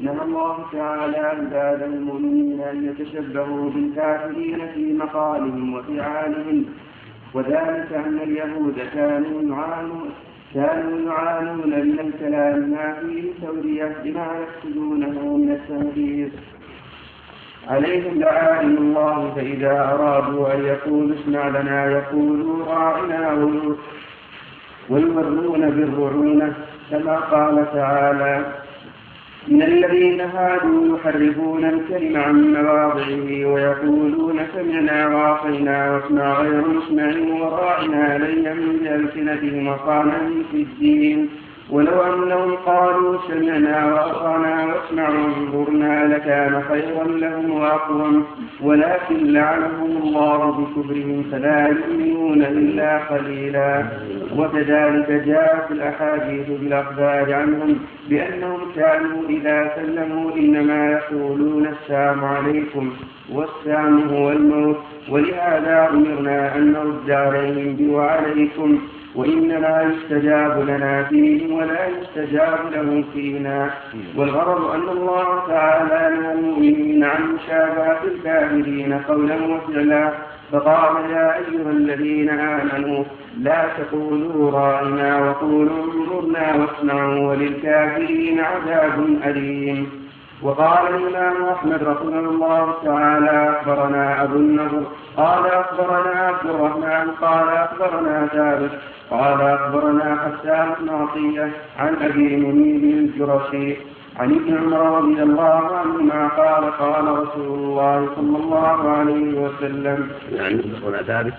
نهى الله تعالى عباد المؤمنين أن يتشبهوا بالكافرين في مقالهم وفعالهم وذلك أن اليهود كانوا يعانون كانوا يعانون من الكلام ما فيه تورية بما يقصدونه من التهديد عليهم لعائن الله فإذا أرادوا أن يقولوا اسمع لنا يقولوا راعنا ويمرون بالرعونة كما قال تعالى من الذين هادوا يحرفون الكلم عن مواضعه ويقولون سمعنا وعصينا واسمع غير مسمع وراعنا ليا بألسنتهم وقالا في الدين. ولو أنهم قالوا سمعنا وأطعنا واسمعوا انظرنا لكان خيرا لهم وأقوم. ولكن لعنهم الله بكفرهم فلا يؤمنون إلا قليلا. وكذلك جاءت الأحاديث بالأخبار عنهم بأنهم كانوا إذا سلموا إنما يقولون السلام عليكم والسلام هو الموت. ولهذا أمرنا أن نرد عليهم وعليكم وإنما يستجاب لنا فيهم ولا يستجاب لهم فينا. والغرض أن الله تعالى نهى المؤمنين عن مشابهة الكافرين قولا وفعلا. فقال يا أيها الذين آمنوا لا تقولوا رائنا وقولوا انظرنا واسمعوا وللكافرين عذاب أليم. وقال الإمام أحمد رحمه الله تعالى أخبرنا أبو النضر قال أخبرنا عبد الرحمن قال أخبرنا ثابت قال أخبرنا حسان بن عطية عن أبي منيب الجرشي عن ابن عمر رضي الله عنهما قال قال رسول الله صلى الله عليه وسلم. يعني هنا ثابت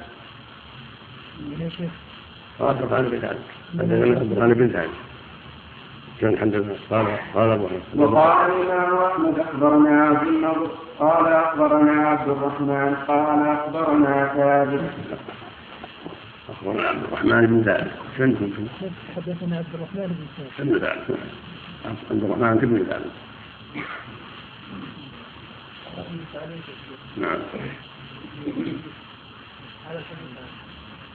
قال ثابت عن بن ثابت كان لله قال قال أبو وقال الامام احمد أخبرنا عبد النضر قال أخبرنا عبد الرحمن. قال أخبرنا ثابت. أخبرنا عبد الرحمن بن ثابت. كم كنتم؟ حدثنا عبد الرحمن بن ثابت. بن ثابت؟ عبد الرحمن بن ثابت. نعم.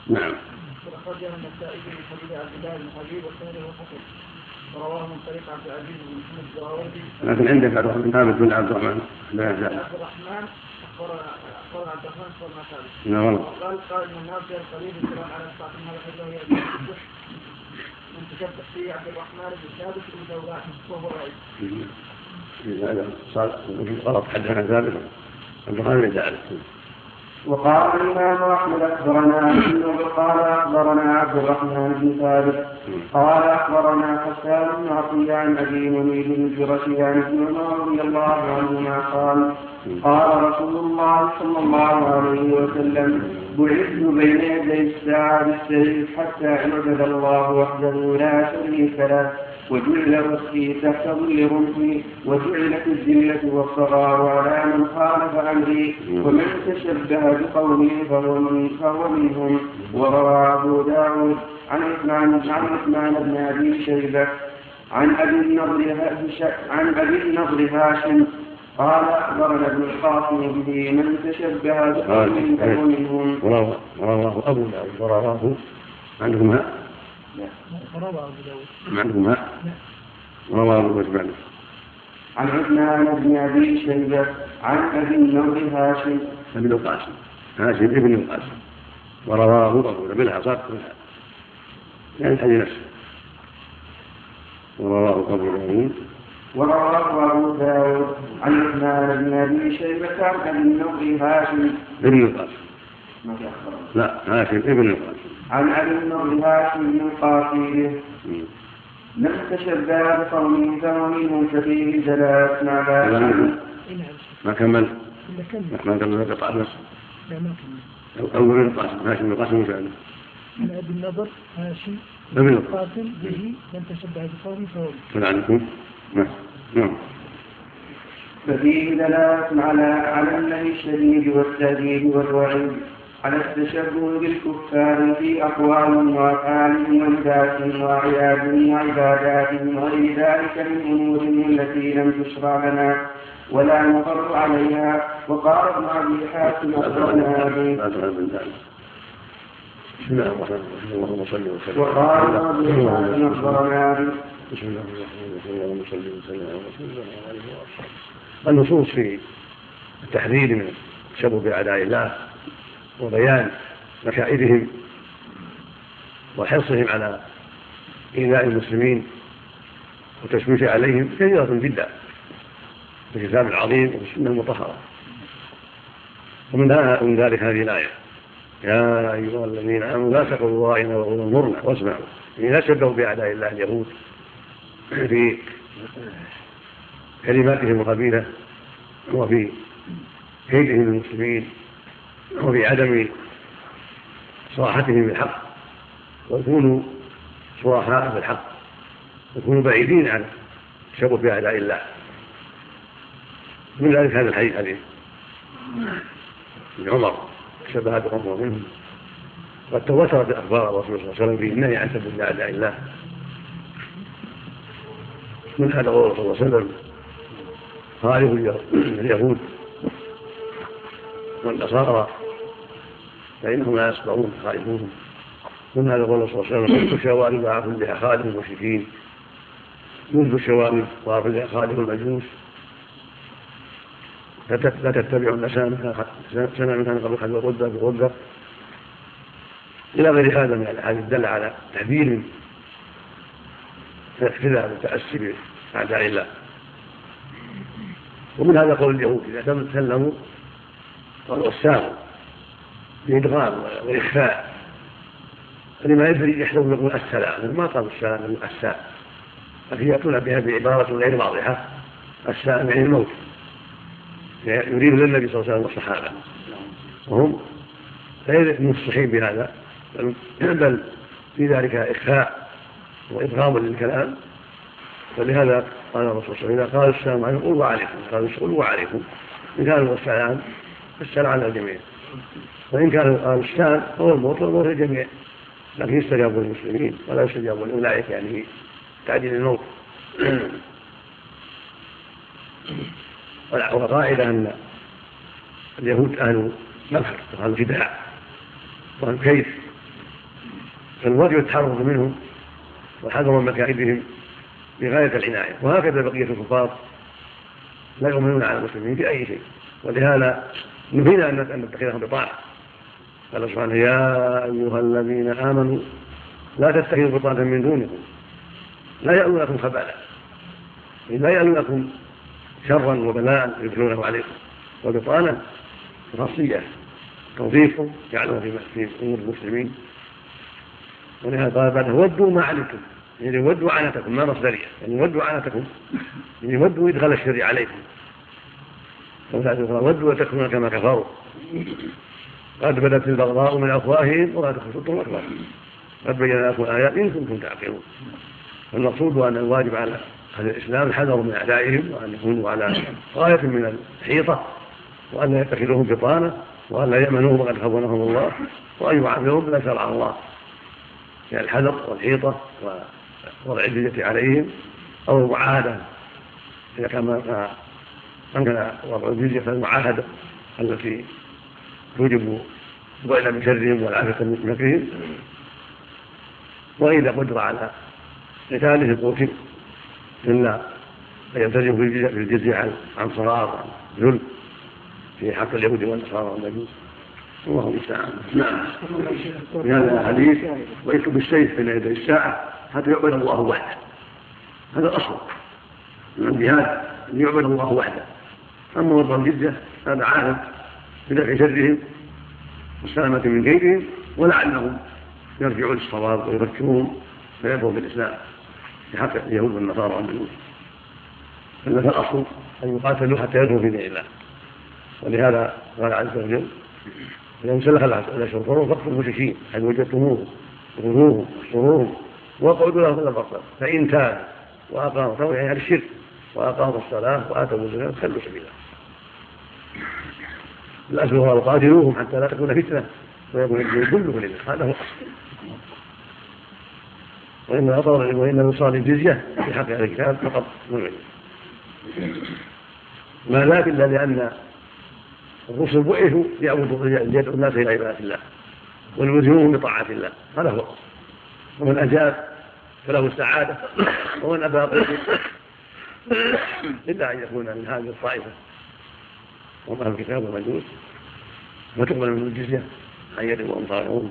نعم. أخرجه النسائي من حديث عبد الله بن حبيب والثاني هو حسن رواه من طريق عبد العزيز بن محمد الزهراوردي لكن عندك عبد الرحمن ثابت بن عبد الرحمن. لا يزال. عبد الرحمن اخبرنا عبد الرحمن اخبرنا ثابت. لا غلط قال قال إن الناس قريب الكلام على ساعة هذا حجه هي من تشبه فيه عبد الرحمن بن ثابت بن ثوبان وهو رئيس غلط حدثنا ثابت. عبد الرحمن بن سعد وقال الإمام أحمد أخبرنا قال أخبرنا عبد الرحمن بن ثابت. قال أخبرنا حسان بن عطية عن أبي منيب الجرشي عن ابن عمر رضي الله عنهما قال قال رسول الله صلى الله عليه وسلم بعثت بين يدي الساعة بالسيف حتى عبد الله وحده لا شريك له. وجعل رزقي تحت ظل رمحي وجعلت الذلة والصغار على من خالف أمري ومن تشبه بقومي فهو منهم. وروى أبو داود عن عثمان عن عثمان بن أبي شيبة عن أبي النضر عن أبي النضر هاشم قال أخبرنا ابن القاسم به من تشبه بقوم فهو منهم. ورواه أبو داود ورواه عندكم روى أبو داود. داود عن عثمان بن أبي شيبة عن أبي النضر هاشم ابن القاسم. هاشم ابن القاسم. ورواه أبو داود. بالحصاد يعني الحديث نفسه. ورواه أبو داود. ورواه أبو داود عن عثمان بن أبي شيبة عن أبي النضر هاشم ابن القاسم. لا هاشم ابن القاسم. عن أبي النضر هاشم بن قاسم لم تشبه بقومه فهو منهم كفيه جلالة مع ما كمل. ما كمل. قطع بس لا ما كمل. أو ابن القاسم. هاشم بن القاسم فعلا عن أبي النضر هاشم ابن القاسم به لم تشبه بقومه فهو من عندكم؟ نعم. نعم. ففيه دلالة على على النهي الشديد والتهديد والوعيد على التشبه بالكفار في أقوالهم وأفعالهم وعباداتهم وأعيادهم وعباداتهم وغير ذلك من أمورهم التي لم تشرع لنا ولا نقر عليها. وقال ابن أبي حاتم أخبرنا به بسم الله الرحمن الرحيم اللهم صل وسلم وقال أخبرنا بسم الله الرحمن الرحيم اللهم صل وسلم على رسول الله وعلى وصحبه النصوص في التحذير من التشبه باعداء الله وبيان مكائدهم وحرصهم على إيذاء المسلمين والتشويش عليهم كثيرة جدا في الكتاب العظيم وفي السنة المطهرة. ومن ذلك هذه الآية. يا أيها الذين آمنوا لا تقولوا رائنا وقولوا انظرنا واسمعوا. يعني لا تشبهوا بأعداء الله اليهود في كلماتهم الخبيثة وفي كيدهم المسلمين. وفي عدم صراحتهم بالحق ويكونوا صراحاء بالحق ويكونوا بعيدين عن التشبه بأعداء الله. من ذلك هذا الحديث حديث ابن عمر شبه عمر منهم. قد تواترت أخبار الرسول صلى الله عليه وسلم في النهي عن سب اعداء الله. من هذا قول صلى الله عليه وسلم؟ خالف اليهود. والنصارى فإنهم لا يصبرون خائفون من هذا قول صلى الله عليه وسلم الشوارب وعاف بها خالف المشركين منذ الشوارب وعاف بها خالف المجوس لا تتبعوا سنة من كان قبل خلف الغدة بغدة إلى غير هذا من الأحاديث دل على تحذير الاقتداء بالتأسي بأعداء الله ومن هذا قول اليهود إذا تكلموا قالوا السام بإدغام وإخفاء. فلما يدري يحسب يقول السلام ما قالوا السلام من السام لكن يأتون بها بعبارة غير واضحة. السلام يعني الموت. يريد للنبي صلى الله عليه وسلم والصحابة وهم غير مفصحين بهذا. بل في ذلك إخفاء وإدغام للكلام. فلهذا قال الرسول صلى الله عليه وسلم إذا قال السلام عليكم قل وعليكم قال قل وعليكم إن كان السلام فالسلام على الجميع. وإن كان السلام فهو الموت والموت للجميع. لكن يستجاب للمسلمين ولا يستجاب لأولئك يعني تعديل الموت. والقاعدة أن اليهود أهل مكر وأهل خداع وأهل كيد فالواجب التحرر منهم والحذر من مكائدهم بغاية العناية. وهكذا بقية الكفار لا يؤمنون على المسلمين في أي شيء. ولهذا نهينا أن نتخذهم بطاعة. قال سبحانه يا أيها الذين آمنوا لا تتخذوا بطاعة من دونكم. لا يألونكم خبالا. لا يألونكم شرا وبلاء يدخلونه عليكم. والبطانة خاصية توظيف جعله في أمور المسلمين. ولهذا قال بعده ودوا ما علمتم. يعني ودوا عنتكم ما مصدرية. يعني ودوا عنتكم يعني ودوا إدخال الشر عليكم. ودوا وتكفرون كما كفروا. قد بدت البغضاء من أفواههم ولا تخشوا أكبر قد بينا لكم الآيات إن كنتم تعقلون. والمقصود أن الواجب على أهل الإسلام الحذر من أعدائهم وأن يكونوا على غاية من الحيطة وأن لا يتخذوهم بطانة وأن لا يأمنوهم وقد خونهم الله وأن يعاملوهم بما شرع الله. من يعني الحذر والحيطة ووضع الجزية عليهم أو المعاهدة. إذا كان أمكن وضع الجزية فالمعاهدة التي توجب بعد من شرهم والعافية من مكرهم. وإذا قدر على قتاله قتل إلا أن يلتزم في الجزية عن عن صغار عن ذل في حق اليهود والنصارى والمجوس الله المستعان. نعم. في هذا الحديث ويكتب السيف بين يدي الساعة حتى يعبد الله وحده. هذا الأصل. من الجهاد أن يعبد الله وحده. أما وضع الجزية هذا عاهد بدفع شرهم والسلامة من كيدهم ولعلهم يرجعون للصواب ويذكرون فيدعو بالإسلام. في حق اليهود والنصارى والمجوس فإن الأصل أن يقاتلوا حتى يدعوا في دين الله. ولهذا قال عز وجل إذا انسلخ الأشهر الحرم فاقتلوا المشركين حيث وجدتموهم خذوهم واحصروهم واقعدوا لهم كل فإن تاب وأقاموا توبة يعني الشرك. وأقاموا الصلاة وآتوا الزكاة خلوا سبيلا. الأصل وقاتلوهم حتى لا تكون فتنة. ويكون الدين كله لله هذا هو وإن أطول وإن الوصال الجزية في حق أهل الكتاب فقط من ما ذاك إلا لأن الرسل بعثوا ليعبدوا ليدعوا الناس إلى عبادة الله وليلزموهم بطاعة الله. هذا هو ومن أجاب فله السعادة. ومن أبى إلا أن يكون من هذه الطائفة. وهم أهل الكتاب والمجوس وتقبل من الجزية. عن يد طاغون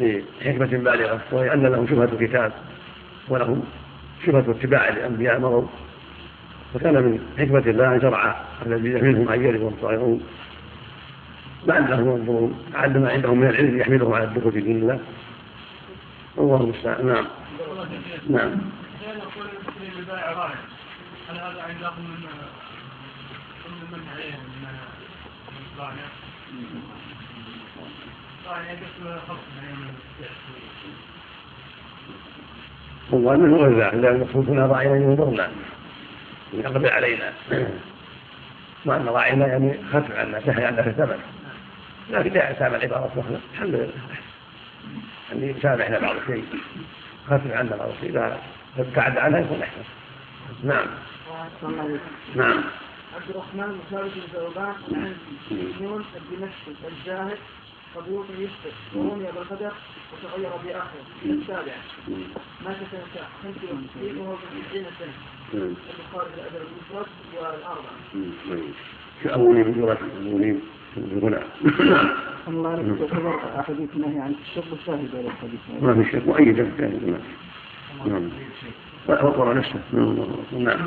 لحكمة بالغة. وهي أن لهم شبهة الكتاب ولهم شبهة اتباع الأنبياء مروا. فكان من حكمة الله أن شرع الذين منهم يد وهم طاغون لعلهم ينظرون. لعل ما عندهم من العلم يحملهم على الدخول في دين الله. الله المستعان. نعم. نعم. هل هذا عندكم من من عليهم من هو منه غير ذلك لأن المقصود راعينا ينظرنا يقبل علينا. مع أن راعينا يعني خف عنا سهل عنا في الثمن لكن لا يسامح العبارة الأخرى الحمد لله. يعني يسامحنا بعض الشيء. خف عنا بعض الشيء. لا. ابتعد عنها يكون أحسن. نعم. نعم. عبد الرحمن مشارك بن ثوبان يونس الدمشقي الزاهد صدوق يسكت ورمي بالقدر وتغير بآخره السابعة مات سنة 65 وهو في 90 سنة. البخاري في الأدب المفرد والأربعة كأولي من جرة أولي هنا. الله تعتبر أحاديث النهي عن الشرب شاهدة للحديث ما في شك مؤيدة شاهدة نعم. وقرأ نفسه. نعم.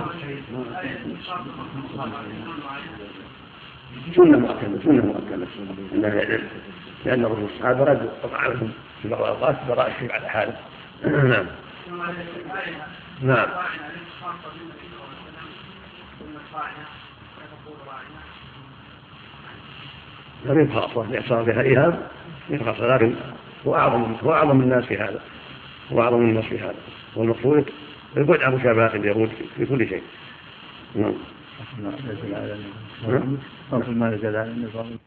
سنة مؤكدة سنة مؤكدة عند العلم لأن الرسول الصحابة رد عنهم في بعض الأوقات براء الشيء على حاله. نعم. نعم. لم خاصة يحصل بها إيهام خاصة لكن هو أعظم هو أعظم الناس في هذا. هو أعظم الناس في هذا. والمقصود البعد عن مشابهة اليهود في كل شيء. نعم. ما نزل على النبي.